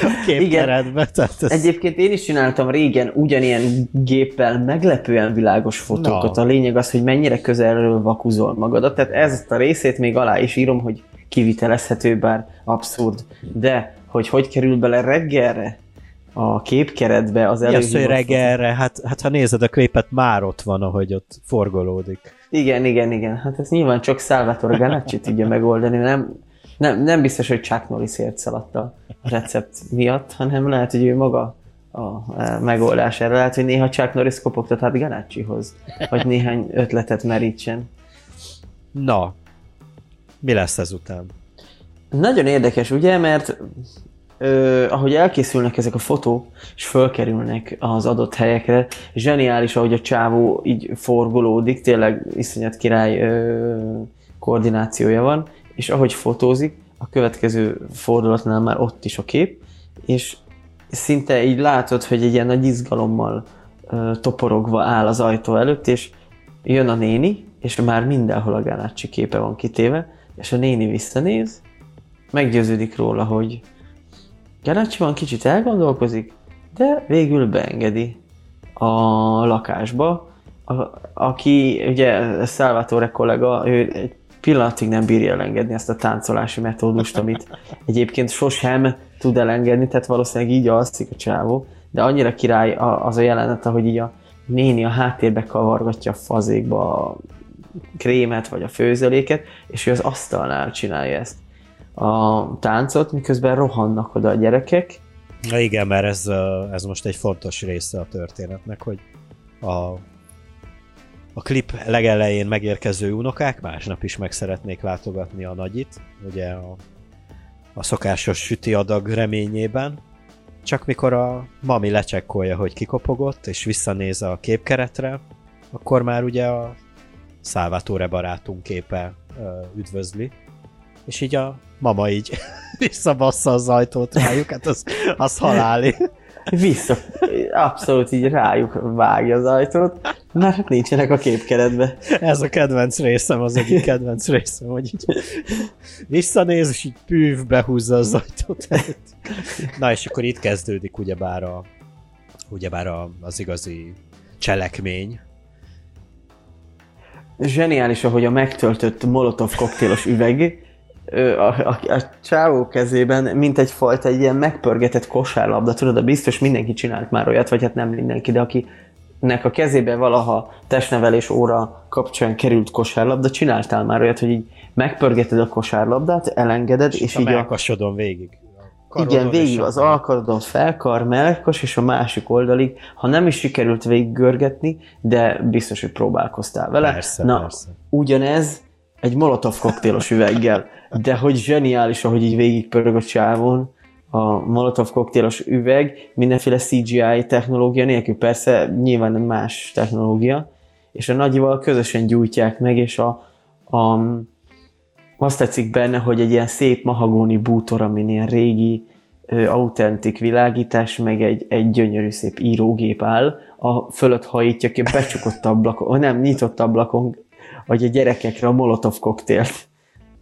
a képkeretbe. Tehát ez... Egyébként én is csináltam régen ugyanilyen géppel meglepően világos fotókat. Na. A lényeg az, hogy mennyire közelről vakuzol magadat. Tehát ezt a részét még alá is írom, hogy kivitelezhető, bár abszurd. De, hogy hogy kerül bele reggelre a képkeretbe az előhívott reggelre? Hát, hát ha nézed a klipet, már ott van, ahogy ott forgolódik. Igen, igen, igen. Hát ez nyilván csak Salvatore Ganacci tudja megoldani. Nem, nem, nem biztos, hogy Chuck Norris ért szaladt a recept miatt, hanem lehet, hogy ő maga a megoldás erre. Lehet, hogy néha Chuck Norris kopogtat át Ganaccihoz, hogy néhány ötletet merítsen. Na, mi lesz ezután? Nagyon érdekes, ugye, mert ahogy elkészülnek ezek a fotók, és fölkerülnek az adott helyekre, zseniális, ahogy a csávó így forgolódik, tényleg iszonyat király ö, koordinációja van, és ahogy fotózik, a következő fordulatnál már ott is a kép, és szinte így látod, hogy egy ilyen nagy izgalommal ö, toporogva áll az ajtó előtt, és jön a néni, és már mindenhol a Ganacci képe van kitéve, és a néni visszanéz, meggyőződik róla, hogy Ganacci van kicsit elgondolkozik, de végül beengedi a lakásba, a, aki ugye Salvatore kollega, ő egy pillanatig nem bírja elengedni ezt a táncolási metódust, amit egyébként sosem tud elengedni, tehát valószínűleg így alszik a csávó, de annyira király az a jelenet, ahogy így a néni a háttérbe kavargatja a fazékba a krémet vagy a főzeléket, és ő az asztalnál csinálja ezt a táncot, miközben rohannak oda a gyerekek. Na igen, mert ez, ez most egy fontos része a történetnek, hogy a, a klip legelején megérkező unokák másnap is meg szeretnék látogatni a nagyit, ugye a, a szokásos süti adag reményében, csak mikor a mami lecsekkolja, hogy kikopogott, és visszanéz a képkeretre, akkor már ugye a Salvatore barátunk képe üdvözli, és így a mama így visszabassza az ajtót rájuk, hát az, az haláli. Vissza, abszolút így rájuk vágja az ajtót, mert hát nincsenek a képkeretbe. Ez a kedvenc részem, az egyik kedvenc részem, hogy így visszanéz, és így pűv, behúzza az ajtót előtt. Na és akkor itt kezdődik ugyebár, a, ugyebár a, az igazi cselekmény. Zseniális, ahogy a megtöltött molotov koktélos üveg a, a, a csávó kezében, mint egyfajta egy ilyen megpörgetett kosárlabda, tudod, de biztos mindenki csinált már olyat, vagy hát nem mindenki, de akinek a kezébe valaha testnevelés óra kapcsán került kosárlabda, csináltál már olyat, hogy így megpörgeted a kosárlabdát, elengeded, és, És így a a, melkasodon végig. Igen, karodon és végig az alkarodon felkar, melkos, és a másik oldalig, ha nem is sikerült végig görgetni, de biztos, hogy próbálkoztál vele. Persze, Na, persze. ugyanez egy molotov koktélos üveggel, de hogy zseniális, ahogy így végigpörög a csávon, a molotov koktélos üveg, mindenféle CGI technológia nélkül, persze nyilván nem más technológia, és a nagyival közösen gyújtják meg, és a, a, azt tetszik benne, hogy egy ilyen szép mahagóni bútor, amin ilyen régi, autentik világítás, meg egy, egy gyönyörű szép írógép áll, a fölött hajítja ki becsukott ablakon, nem, nyitott ablakon, hogy a gyerekekre a molotov koktélt,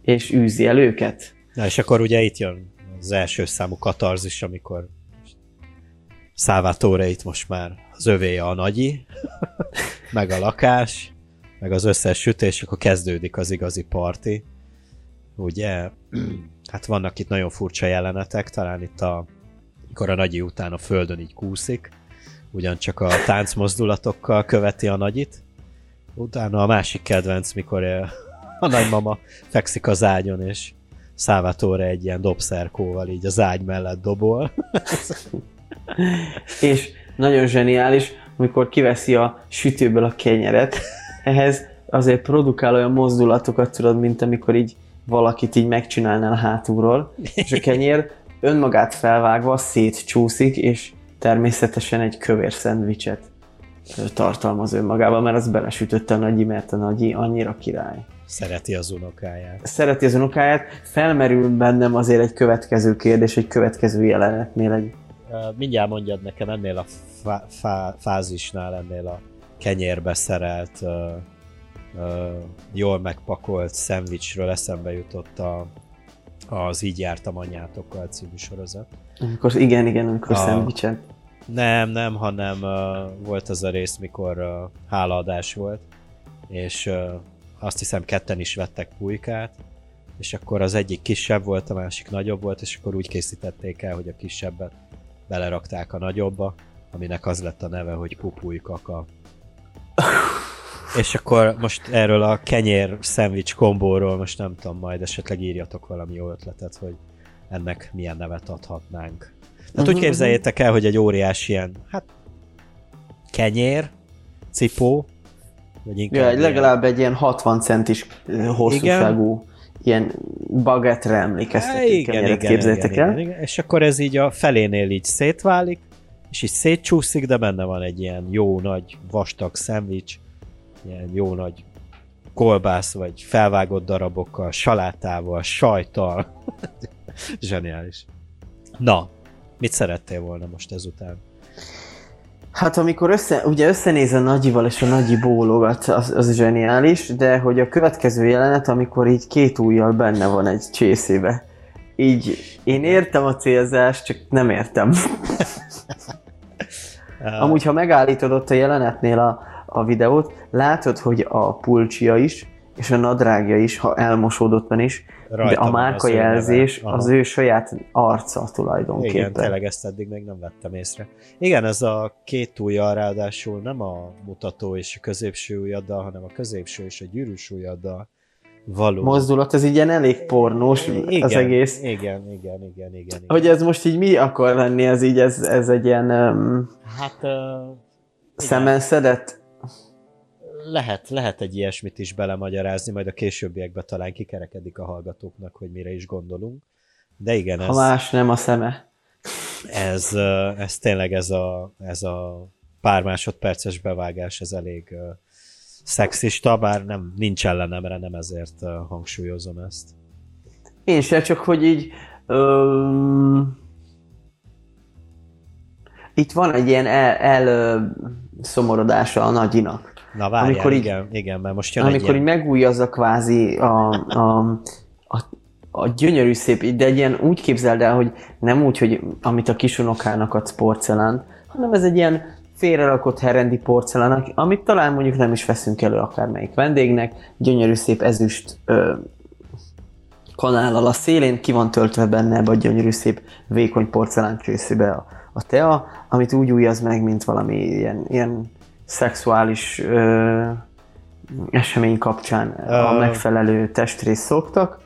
és űzi el őket. Na és akkor ugye itt jön az első számú katarzis, amikor Szávátoreit most már az övéje a nagyi, meg a lakás, meg az összes sütés, akkor kezdődik az igazi parti. Ugye, hát vannak itt nagyon furcsa jelenetek, talán itt a, amikor a nagyi után a földön így kúszik, ugyancsak a táncmozdulatokkal követi a nagyit. Utána a másik kedvenc, mikor a nagymama fekszik az ágyon, és Szávatóra egy ilyen dobszerkóval így az ágy mellett dobol. és nagyon zseniális, amikor kiveszi a sütőből a kenyeret, ehhez azért produkál olyan mozdulatokat, tudod, mint amikor így valakit így megcsinálnál hátulról, és a kenyér önmagát felvágva szétcsúszik, és természetesen egy kövér szendvicset tartalmaz önmagában, mert az belesütötte a nagyi, mert a nagyi annyira király. Szereti az unokáját. Szereti az unokáját. Felmerül bennem azért egy következő kérdés, egy következő jelenetnél egy... Mindjárt mondjad nekem ennél a fá- fá- fázisnál, ennél a kenyérbe szerelt, uh, uh, jól megpakolt szendvicsről eszembe jutott a, az Így jártam anyátokkal című sorozat. Amikor, igen, igen, amikor a, szendvicset. Nem, nem, hanem uh, volt az a rész, mikor uh, hálaadás volt, és uh, azt hiszem ketten is vettek pulykát, és akkor az egyik kisebb volt, a másik nagyobb volt, és akkor úgy készítették el, hogy a kisebbet belerakták a nagyobba, aminek az lett a neve, hogy pupulykaka. és akkor most erről a kenyér szendvics kombóról most nem tudom, majd esetleg írjatok valami jó ötletet, hogy ennek milyen nevet adhatnánk. Tehát uh-huh, úgy mhm, képzeljétek el, hogy egy óriás ilyen, hát kenyér, cipó, vagy inkább ja, legalább egy ilyen 60 centis hosszúságú ilyen bagettre emlékeztető igen, igen, képzeljétek igen, el. Igen, igen. És akkor ez így a felénél így szétválik, és így szétcsúszik, de benne van egy ilyen jó nagy vastag szendvics, ilyen jó nagy kolbász, vagy felvágott darabokkal, salátával, sajtal. Zseniális. Na, mit szerettél volna most ezután? Hát amikor össze, ugye összenéz a nagyival és a nagyi bólogat, az, az zseniális, de hogy a következő jelenet, amikor így két ujjal benne van egy csészébe. Így én értem a célzást, csak nem értem. Amúgy, ha megállítod ott a jelenetnél a, a videót, látod, hogy a pulcsia is, és a nadrágja is, ha elmosódott van is, de a márkajelzés az, az ő saját arca tulajdonképpen. Igen, tényleg ezt eddig még nem vettem észre. Igen, ez a két ujja ráadásul nem a mutató és a középső ujjaddal, hanem a középső és a gyűrűs ujjaddal való. Mozdulat, ez ilyen elég pornós igen, az egész. Igen, igen, igen, igen, igen. Hogy ez most így mi akar lenni, ez így, ez, ez egy ilyen... Um, hát... Uh, szemen szedett lehet, lehet egy ilyesmit is belemagyarázni, majd a későbbiekben talán kikerekedik a hallgatóknak, hogy mire is gondolunk. De igen, ez... Ha más nem a szeme. Ez, ez tényleg ez a, ez a pár másodperces bevágás, ez elég szexista, bár nem, nincs ellenemre, nem ezért hangsúlyozom ezt. Én se, csak hogy így um, itt van egy ilyen el, el szomorodása a nagyinak. Na várjál, amikor így, igen, igen, mert most jön Amikor így megújazza kvázi a, a, a, a gyönyörű szép, de egy ilyen úgy képzeld el, hogy nem úgy, hogy amit a kisunokának adsz porcelán, hanem ez egy ilyen félrerakott herendi porcelán, amit talán mondjuk nem is veszünk elő akármelyik vendégnek, gyönyörű szép ezüst ö, kanállal a szélén, ki van töltve benne ebbe a gyönyörű szép vékony porcelán csészébe a, a tea, amit úgy újaz meg, mint valami ilyen, ilyen szexuális ö, esemény kapcsán a megfelelő testrész szoktak,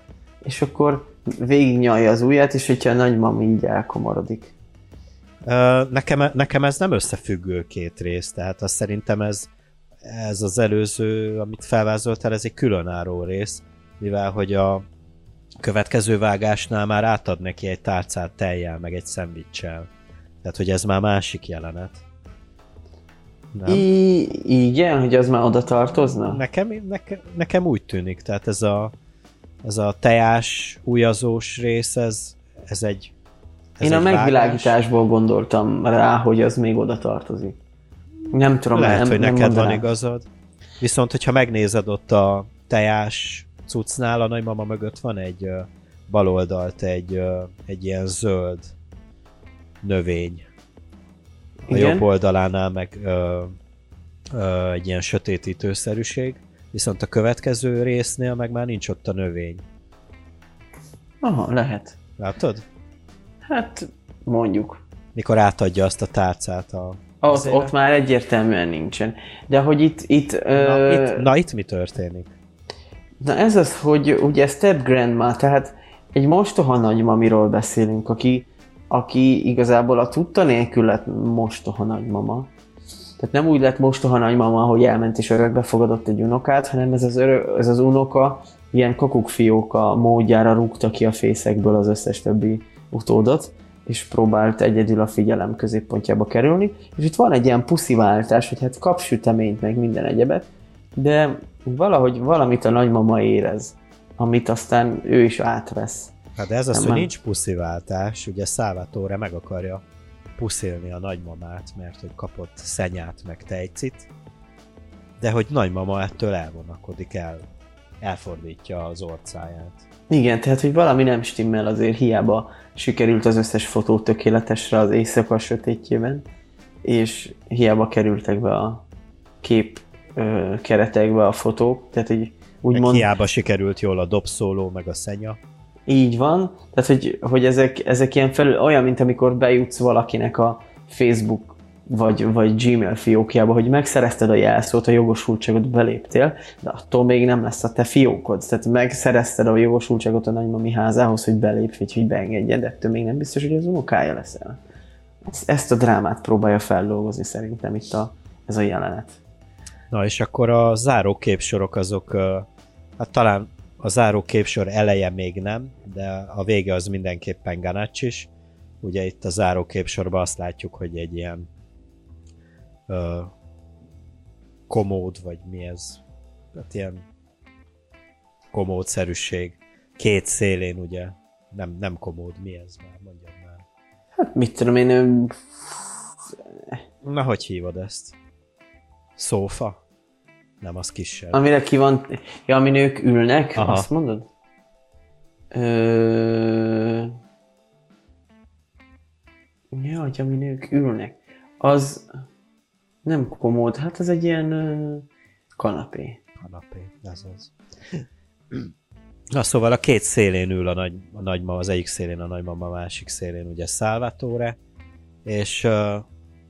és akkor végignyalja az ujját, és hogyha a nagymami így elkomorodik. Nekem, nekem ez nem összefüggő két rész, tehát azt szerintem ez, ez az előző, amit felvázoltál, ez egy különálló rész, mivel hogy a következő vágásnál már átad neki egy tárcát tejjel, meg egy szendvicsel. Tehát, hogy ez már másik jelenet. Nem? I- igen, hogy az már oda tartozna? Nekem, nekem, nekem úgy tűnik, tehát ez a, ez a teás, újazós rész, ez, ez egy ez Én egy a megvilágításból vágás. gondoltam rá, hogy az még oda tartozik. Nem tudom, Lehet, nem, hogy nem neked mondanám. van igazad. Viszont, hogyha megnézed ott a teás cuccnál, a nagymama mögött van egy ö, bal oldalt egy, egy ilyen zöld növény. A Igen? jobb oldalánál meg ö, ö, egy ilyen sötétítőszerűség, viszont a következő résznél meg már nincs ott a növény. Aha, lehet. Látod? Hát, mondjuk. Mikor átadja azt a tárcát a... Ott, Azért- ott már egyértelműen nincsen. De hogy itt... itt, Na, ö, itt, na itt mi történik? Na ez az, hogy ugye step grandma, tehát egy mostoha nagymamiról beszélünk, aki, aki igazából a tudta nélkül lett mostoha nagymama. Tehát nem úgy lett mostoha nagymama, hogy elment és örökbe fogadott egy unokát, hanem ez az, örö, ez az unoka ilyen kakukfióka módjára rúgta ki a fészekből az összes többi utódot, és próbált egyedül a figyelem középpontjába kerülni. És itt van egy ilyen pusziváltás, hogy hát kap süteményt, meg minden egyebet, de valahogy valamit a nagymama érez, amit aztán ő is átvesz. Hát de ez az, Nem, hogy nincs pusziváltás, ugye Salvatore meg akarja puszilni a nagymamát, mert hogy kapott szenyát meg tejcit, de hogy nagymama ettől elvonakodik el, elfordítja az orcáját. Igen, tehát, hogy valami nem stimmel azért, hiába sikerült az összes fotó tökéletesre az éjszaka sötétjében, és hiába kerültek be a kép ö, keretekbe a fotók, tehát Meg úgymond hiába sikerült jól a dobszóló, meg a szenya. Így van, tehát hogy, hogy ezek, ezek ilyen felül, olyan, mint amikor bejutsz valakinek a Facebook vagy, vagy Gmail fiókjába, hogy megszerezted a jelszót, a jogosultságot beléptél, de attól még nem lesz a te fiókod. Tehát megszerezted a jogosultságot a nagymami házához, hogy belépj, vagy hogy beengedjed, ettől még nem biztos, hogy az unokája leszel. Ezt- Ezt a drámát próbálja feldolgozni szerintem itt a, ez a jelenet. Na és akkor a záró képsorok azok, hát talán a záró képsor eleje még nem, de a vége az mindenképpen Ganacsis. Ugye itt a záró képsorban azt látjuk, hogy egy ilyen ö, komód, vagy mi ez? Hát ilyen komódszerűség. Két szélén ugye, nem, nem komód, mi ez már, mondjam már. Hát mit tudom én, ö, Na, hogy hívod ezt? Szófa? Nem, az kisebb. amire ki van, ja, amin ők ülnek, Aha. azt mondod? Ö... Ja, hogy amin ők ülnek. Az nem komód, hát az egy ilyen ö, kanapé. kanapé, ez az. Na szóval a két szélén ül a, nagy, a nagymama, az egyik szélén a nagymama, a másik szélén ugye Salvatore, és uh,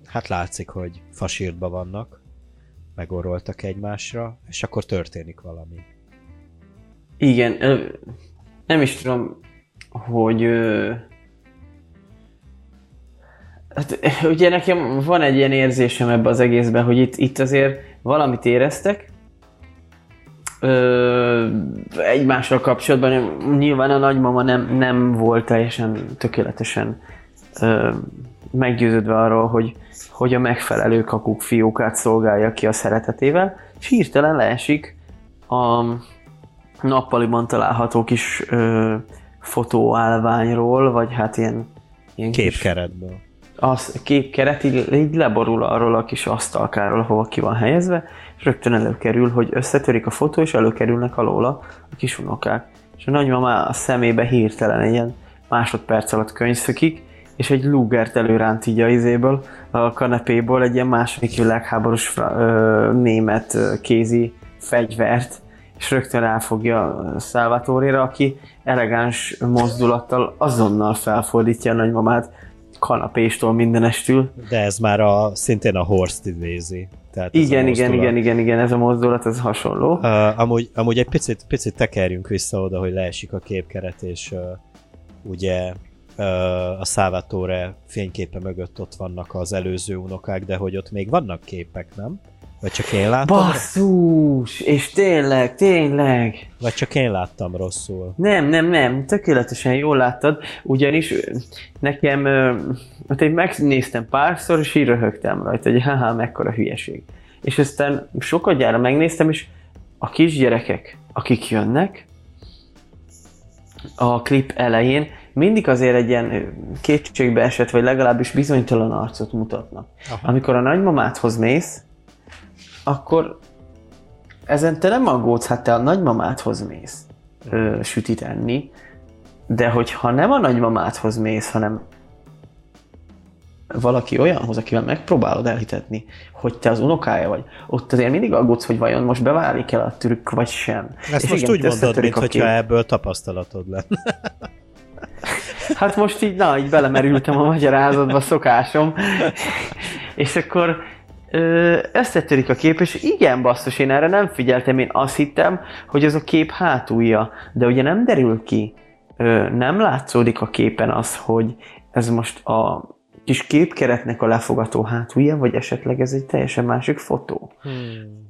hát látszik, hogy fasírtba vannak, megoroltak egymásra, és akkor történik valami. Igen, nem is tudom, hogy... Hát, ugye nekem van egy ilyen érzésem ebbe az egészben, hogy itt, itt azért valamit éreztek, ö, egymással kapcsolatban. Nyilván a nagymama nem, nem volt teljesen tökéletesen ö, meggyőződve arról, hogy, hogy a megfelelő kakuk fiókát szolgálja ki a szeretetével, és hirtelen leesik a nappaliban található kis ö, fotóállványról, vagy hát ilyen, ilyen Képkeretből. az képkeret így, így leborul arról a kis asztalkáról, hova ki van helyezve, és rögtön előkerül, hogy összetörik a fotó, és előkerülnek alóla a kis unokák. És a nagymama a szemébe hirtelen egy ilyen másodperc alatt könyvszökik, és egy lugert előránt így a izéből, a kanapéból egy ilyen második világháborús fra- ö, német ö, kézi fegyvert, és rögtön ráfogja Salvatoréra, aki elegáns mozdulattal azonnal felfordítja a nagymamát kanapéstól mindenestül. De ez már a, szintén a Horst idézi. Tehát Igen, igen, igen, igen, igen, ez a mozdulat, ez hasonló. Uh, amúgy, amúgy egy picit, picit tekerjünk vissza oda, hogy leesik a képkeret, és uh, ugye a Salvatore fényképe mögött ott vannak az előző unokák, de hogy ott még vannak képek, nem? Vagy csak én láttam? Basszus! És tényleg, tényleg. Vagy csak én láttam rosszul? Nem, nem, nem. Tökéletesen jól láttad. Ugyanis nekem, hát én megnéztem párszor, és így röhögtem rajta, hogy haha, mekkora hülyeség. És aztán sokat gyára megnéztem, és a kisgyerekek, akik jönnek, a klip elején mindig azért egy ilyen kétségbe esett, vagy legalábbis bizonytalan arcot mutatnak. Aha. Amikor a nagymamádhoz mész, akkor ezen te nem aggódsz, hát te a nagymamádhoz mész ö, sütit enni, de hogyha nem a nagymamádhoz mész, hanem valaki olyanhoz, akivel megpróbálod elhitetni, hogy te az unokája vagy, ott azért mindig aggódsz, hogy vajon most beválik el a trükk, vagy sem. Ezt És most igen, úgy mondod, mintha ebből tapasztalatod lenne. Hát most így, na, így belemerültem a magyarázatba, szokásom. És akkor összetörik a kép, és igen, basszus, én erre nem figyeltem, én azt hittem, hogy ez a kép hátulja, de ugye nem derül ki, nem látszódik a képen az, hogy ez most a kis képkeretnek a lefogató hátulja, vagy esetleg ez egy teljesen másik fotó. Hmm.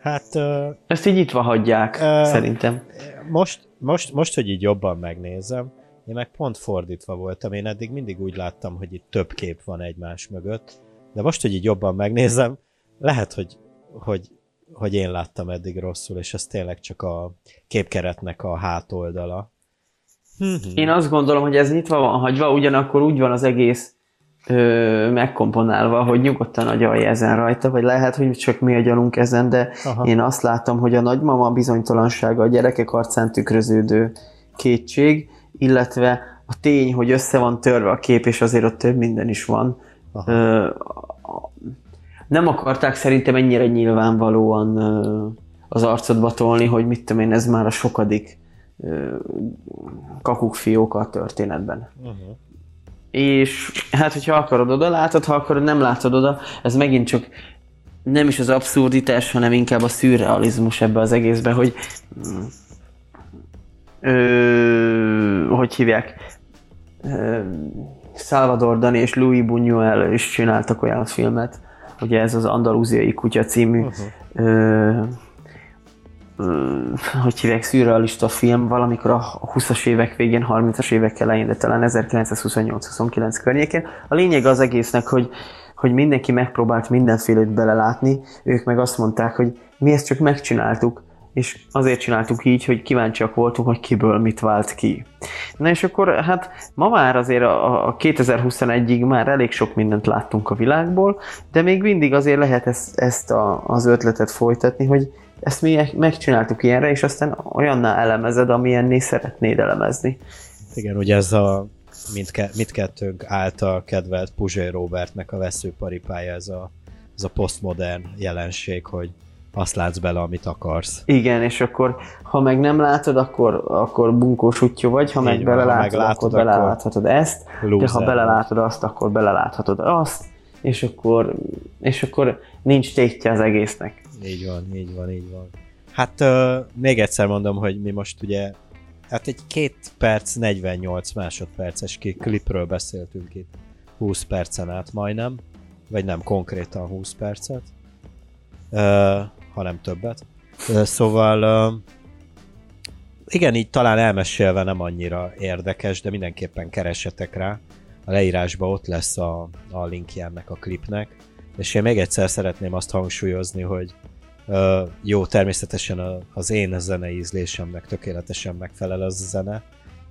Hát... Uh, Ezt így itt hagyják, uh, szerintem. Most, most, most, hogy így jobban megnézem, én meg pont fordítva voltam, én eddig mindig úgy láttam, hogy itt több kép van egymás mögött, de most, hogy így jobban megnézem, lehet, hogy, hogy, hogy én láttam eddig rosszul, és ez tényleg csak a képkeretnek a hátoldala. Én azt gondolom, hogy ez nyitva van hagyva, ugyanakkor úgy van az egész ö, megkomponálva, hogy nyugodtan agyalj ezen rajta, vagy lehet, hogy csak mi agyalunk ezen, de Aha. én azt látom, hogy a nagymama bizonytalansága a gyerekek arcán tükröződő kétség, illetve a tény, hogy össze van törve a kép, és azért ott több minden is van. Ö, nem akarták szerintem ennyire nyilvánvalóan ö, az arcodba tolni, hogy mit tudom én, ez már a sokadik kakukfióka a történetben. Uh-huh. És hát, hogyha akarod oda látod, ha akarod nem látod oda, ez megint csak nem is az abszurditás, hanem inkább a szürrealizmus ebbe az egészbe, hogy ö, hogy hívják, ö, Salvador Dani és Louis Buñuel is csináltak olyan filmet, ugye ez az Andalúziai Kutya című uh-huh. ö, hogy hívják, szürrealista film valamikor a 20-as évek végén, 30-as évek elején, de talán 1928-29 környékén. A lényeg az egésznek, hogy, hogy mindenki megpróbált mindenfélét belelátni, ők meg azt mondták, hogy mi ezt csak megcsináltuk, és azért csináltuk így, hogy kíváncsiak voltunk, hogy kiből mit vált ki. Na és akkor hát ma már azért a, a 2021-ig már elég sok mindent láttunk a világból, de még mindig azért lehet ezt, ezt a, az ötletet folytatni, hogy ezt mi megcsináltuk ilyenre, és aztán olyanná elemezed, amilyenné szeretnéd elemezni. Igen, ugye ez a mindke, mindkettőnk által kedvelt Puzsé Robertnek a veszőparipája, ez a, ez a postmodern jelenség, hogy azt látsz bele, amit akarsz. Igen, és akkor ha meg nem látod, akkor, akkor bunkós útja vagy, ha Így meg belelátod, ha akkor beleláthatod ezt, de ha belelátod azt, akkor beleláthatod azt, és akkor, és akkor nincs tétje az egésznek. Így van, így van, így van. Hát uh, még egyszer mondom, hogy mi most ugye, hát egy két perc, 48 másodperces klipről beszéltünk itt. 20 percen át majdnem, vagy nem konkrétan 20 percet, uh, hanem többet. Szóval igen, így talán elmesélve nem annyira érdekes, de mindenképpen keresetek rá. A leírásban ott lesz a, a linkje ennek a klipnek. És én még egyszer szeretném azt hangsúlyozni, hogy jó, természetesen az én zenei ízlésemnek tökéletesen megfelel az a zene,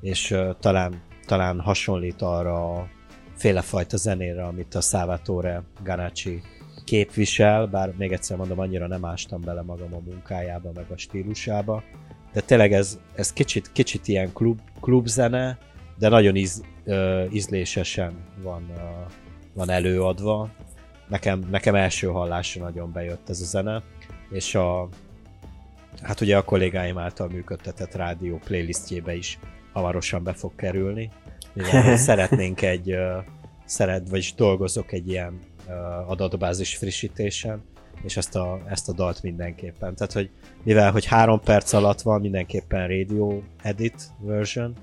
és talán, talán hasonlít arra a félefajta zenére, amit a Salvatore Ganacci képvisel, bár még egyszer mondom, annyira nem ástam bele magam a munkájába, meg a stílusába, de tényleg ez, ez kicsit, kicsit ilyen klub, klubzene, de nagyon íz, uh, ízlésesen van, van előadva. Nekem, nekem első hallásra nagyon bejött ez a zene és a hát ugye a kollégáim által működtetett rádió playlistjébe is hamarosan be fog kerülni. Mivel szeretnénk egy, szeret, vagyis dolgozok egy ilyen adatbázis frissítésen, és ezt a, ezt a dalt mindenképpen. Tehát, hogy mivel, hogy három perc alatt van, mindenképpen radio edit version,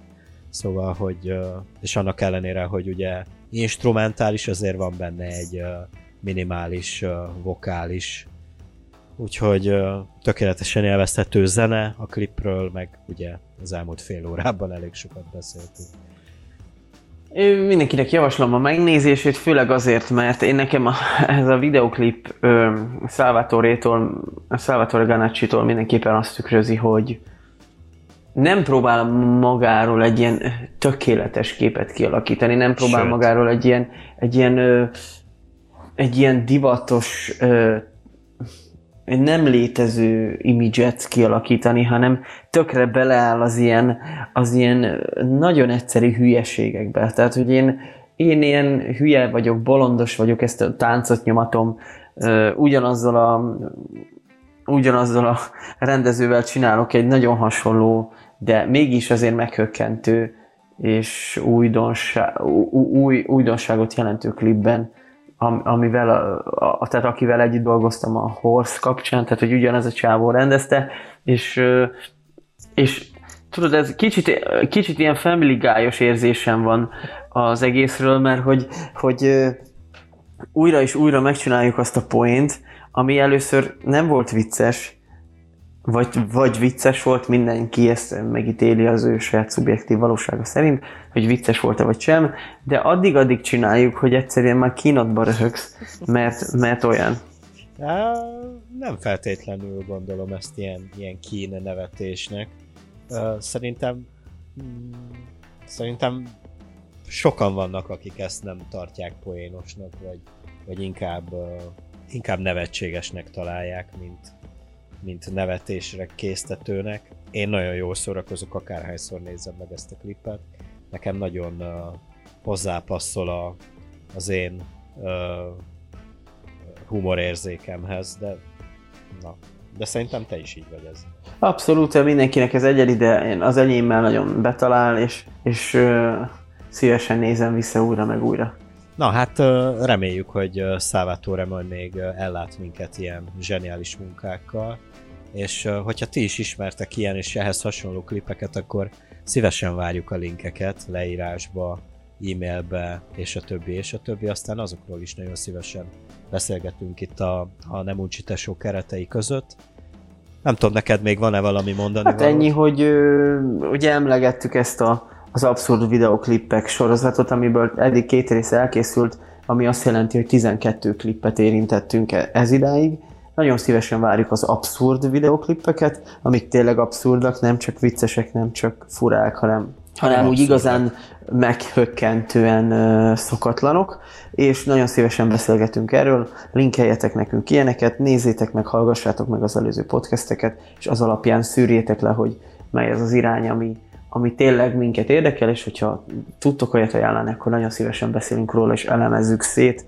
szóval, hogy, és annak ellenére, hogy ugye instrumentális, azért van benne egy minimális vokális úgyhogy tökéletesen élvezhető zene a klipről, meg ugye az elmúlt fél órában elég sokat beszéltünk. Mindenkinek javaslom a megnézését, főleg azért, mert én nekem a, ez a videoklip Salvatore-tól, Salvatore Ganacci-tól mindenképpen azt tükrözi, hogy nem próbál magáról egy ilyen tökéletes képet kialakítani, nem próbál Sőt. magáról egy ilyen, egy ilyen, egy ilyen divatos egy nem létező imidzset kialakítani, hanem tökre beleáll az ilyen, az ilyen nagyon egyszerű hülyeségekbe. Tehát, hogy én, én ilyen hülye vagyok, bolondos vagyok, ezt a táncot nyomatom, ugyanazzal a, ugyanazzal a rendezővel csinálok egy nagyon hasonló, de mégis azért meghökkentő és újdonság, új, újdonságot jelentő klipben am, amivel, a, a, tehát akivel együtt dolgoztam a Horse kapcsán, tehát hogy ugyanez a csávó rendezte, és, és tudod, ez kicsit, kicsit ilyen family guy érzésem van az egészről, mert hogy, hogy újra és újra megcsináljuk azt a point, ami először nem volt vicces, vagy, vagy vicces volt, mindenki ezt megítéli az ő saját szubjektív valósága szerint, hogy vicces volt-e vagy sem, de addig-addig csináljuk, hogy egyszerűen már kínatba röhögsz, mert, mert olyan. Há, nem feltétlenül gondolom ezt ilyen, ilyen kín nevetésnek. Szerintem mm, szerintem sokan vannak, akik ezt nem tartják poénosnak, vagy, vagy inkább, inkább nevetségesnek találják, mint, mint nevetésre késztetőnek. Én nagyon jól szórakozok, akárhányszor nézem meg ezt a klipet. Nekem nagyon uh, hozzápasszol a, az én uh, humorérzékemhez, de na, de szerintem te is így vagy ez. Abszolút, mindenkinek ez egyedi, de én az enyémmel nagyon betalál, és, és uh, szívesen nézem vissza újra meg újra. Na hát reméljük, hogy Salvatore majd még ellát minket ilyen zseniális munkákkal, és hogyha ti is ismertek ilyen és ehhez hasonló klipeket, akkor szívesen várjuk a linkeket leírásba, e-mailbe, és a többi, és a többi, aztán azokról is nagyon szívesen beszélgetünk itt a, a Nem Uncsi Tesó keretei között. Nem tudom, neked még van-e valami mondani? Hát valót? ennyi, hogy ö, ugye emlegettük ezt a az abszurd videoklippek sorozatot, amiből eddig két rész elkészült, ami azt jelenti, hogy 12 klippet érintettünk e- ez idáig. Nagyon szívesen várjuk az abszurd videoklippeket, amik tényleg abszurdak, nem csak viccesek, nem csak furák, hanem, hanem úgy igazán meghökkentően uh, szokatlanok, és nagyon szívesen beszélgetünk erről, linkeljetek nekünk ilyeneket, nézzétek meg, hallgassátok meg az előző podcasteket, és az alapján szűrjétek le, hogy mely az az irány, ami, ami tényleg minket érdekel, és hogyha tudtok olyat ajánlani, akkor nagyon szívesen beszélünk róla, és elemezzük szét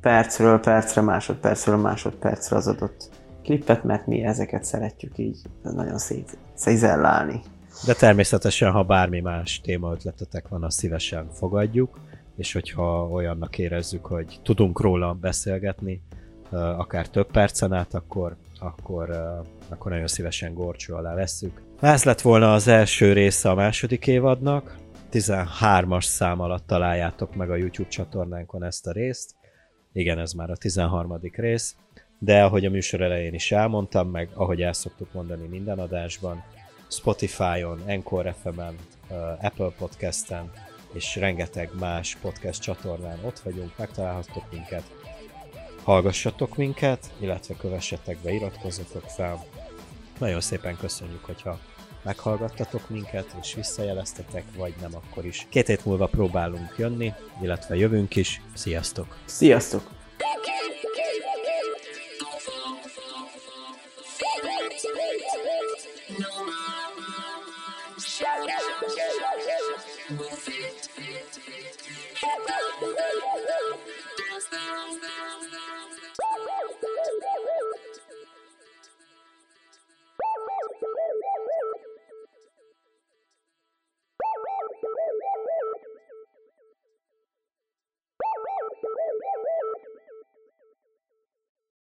percről percre, másodpercről másodpercre az adott klippet, mert mi ezeket szeretjük így nagyon szét szézellálni. De természetesen, ha bármi más témaötletetek van, azt szívesen fogadjuk, és hogyha olyannak érezzük, hogy tudunk róla beszélgetni, akár több percen át, akkor, akkor, akkor nagyon szívesen gorcsó alá vesszük. Ez lett volna az első része a második évadnak. 13-as szám alatt találjátok meg a YouTube csatornánkon ezt a részt. Igen, ez már a 13. rész. De ahogy a műsor elején is elmondtam, meg ahogy el szoktuk mondani minden adásban, Spotify-on, Encore FM-en, Apple Podcast-en és rengeteg más podcast csatornán ott vagyunk, megtalálhattok minket. Hallgassatok minket, illetve kövessetek be, iratkozzatok fel, nagyon szépen köszönjük, hogyha meghallgattatok minket, és visszajeleztetek, vagy nem, akkor is. Két hét múlva próbálunk jönni, illetve jövünk is. Sziasztok! Sziasztok! Dance, dance.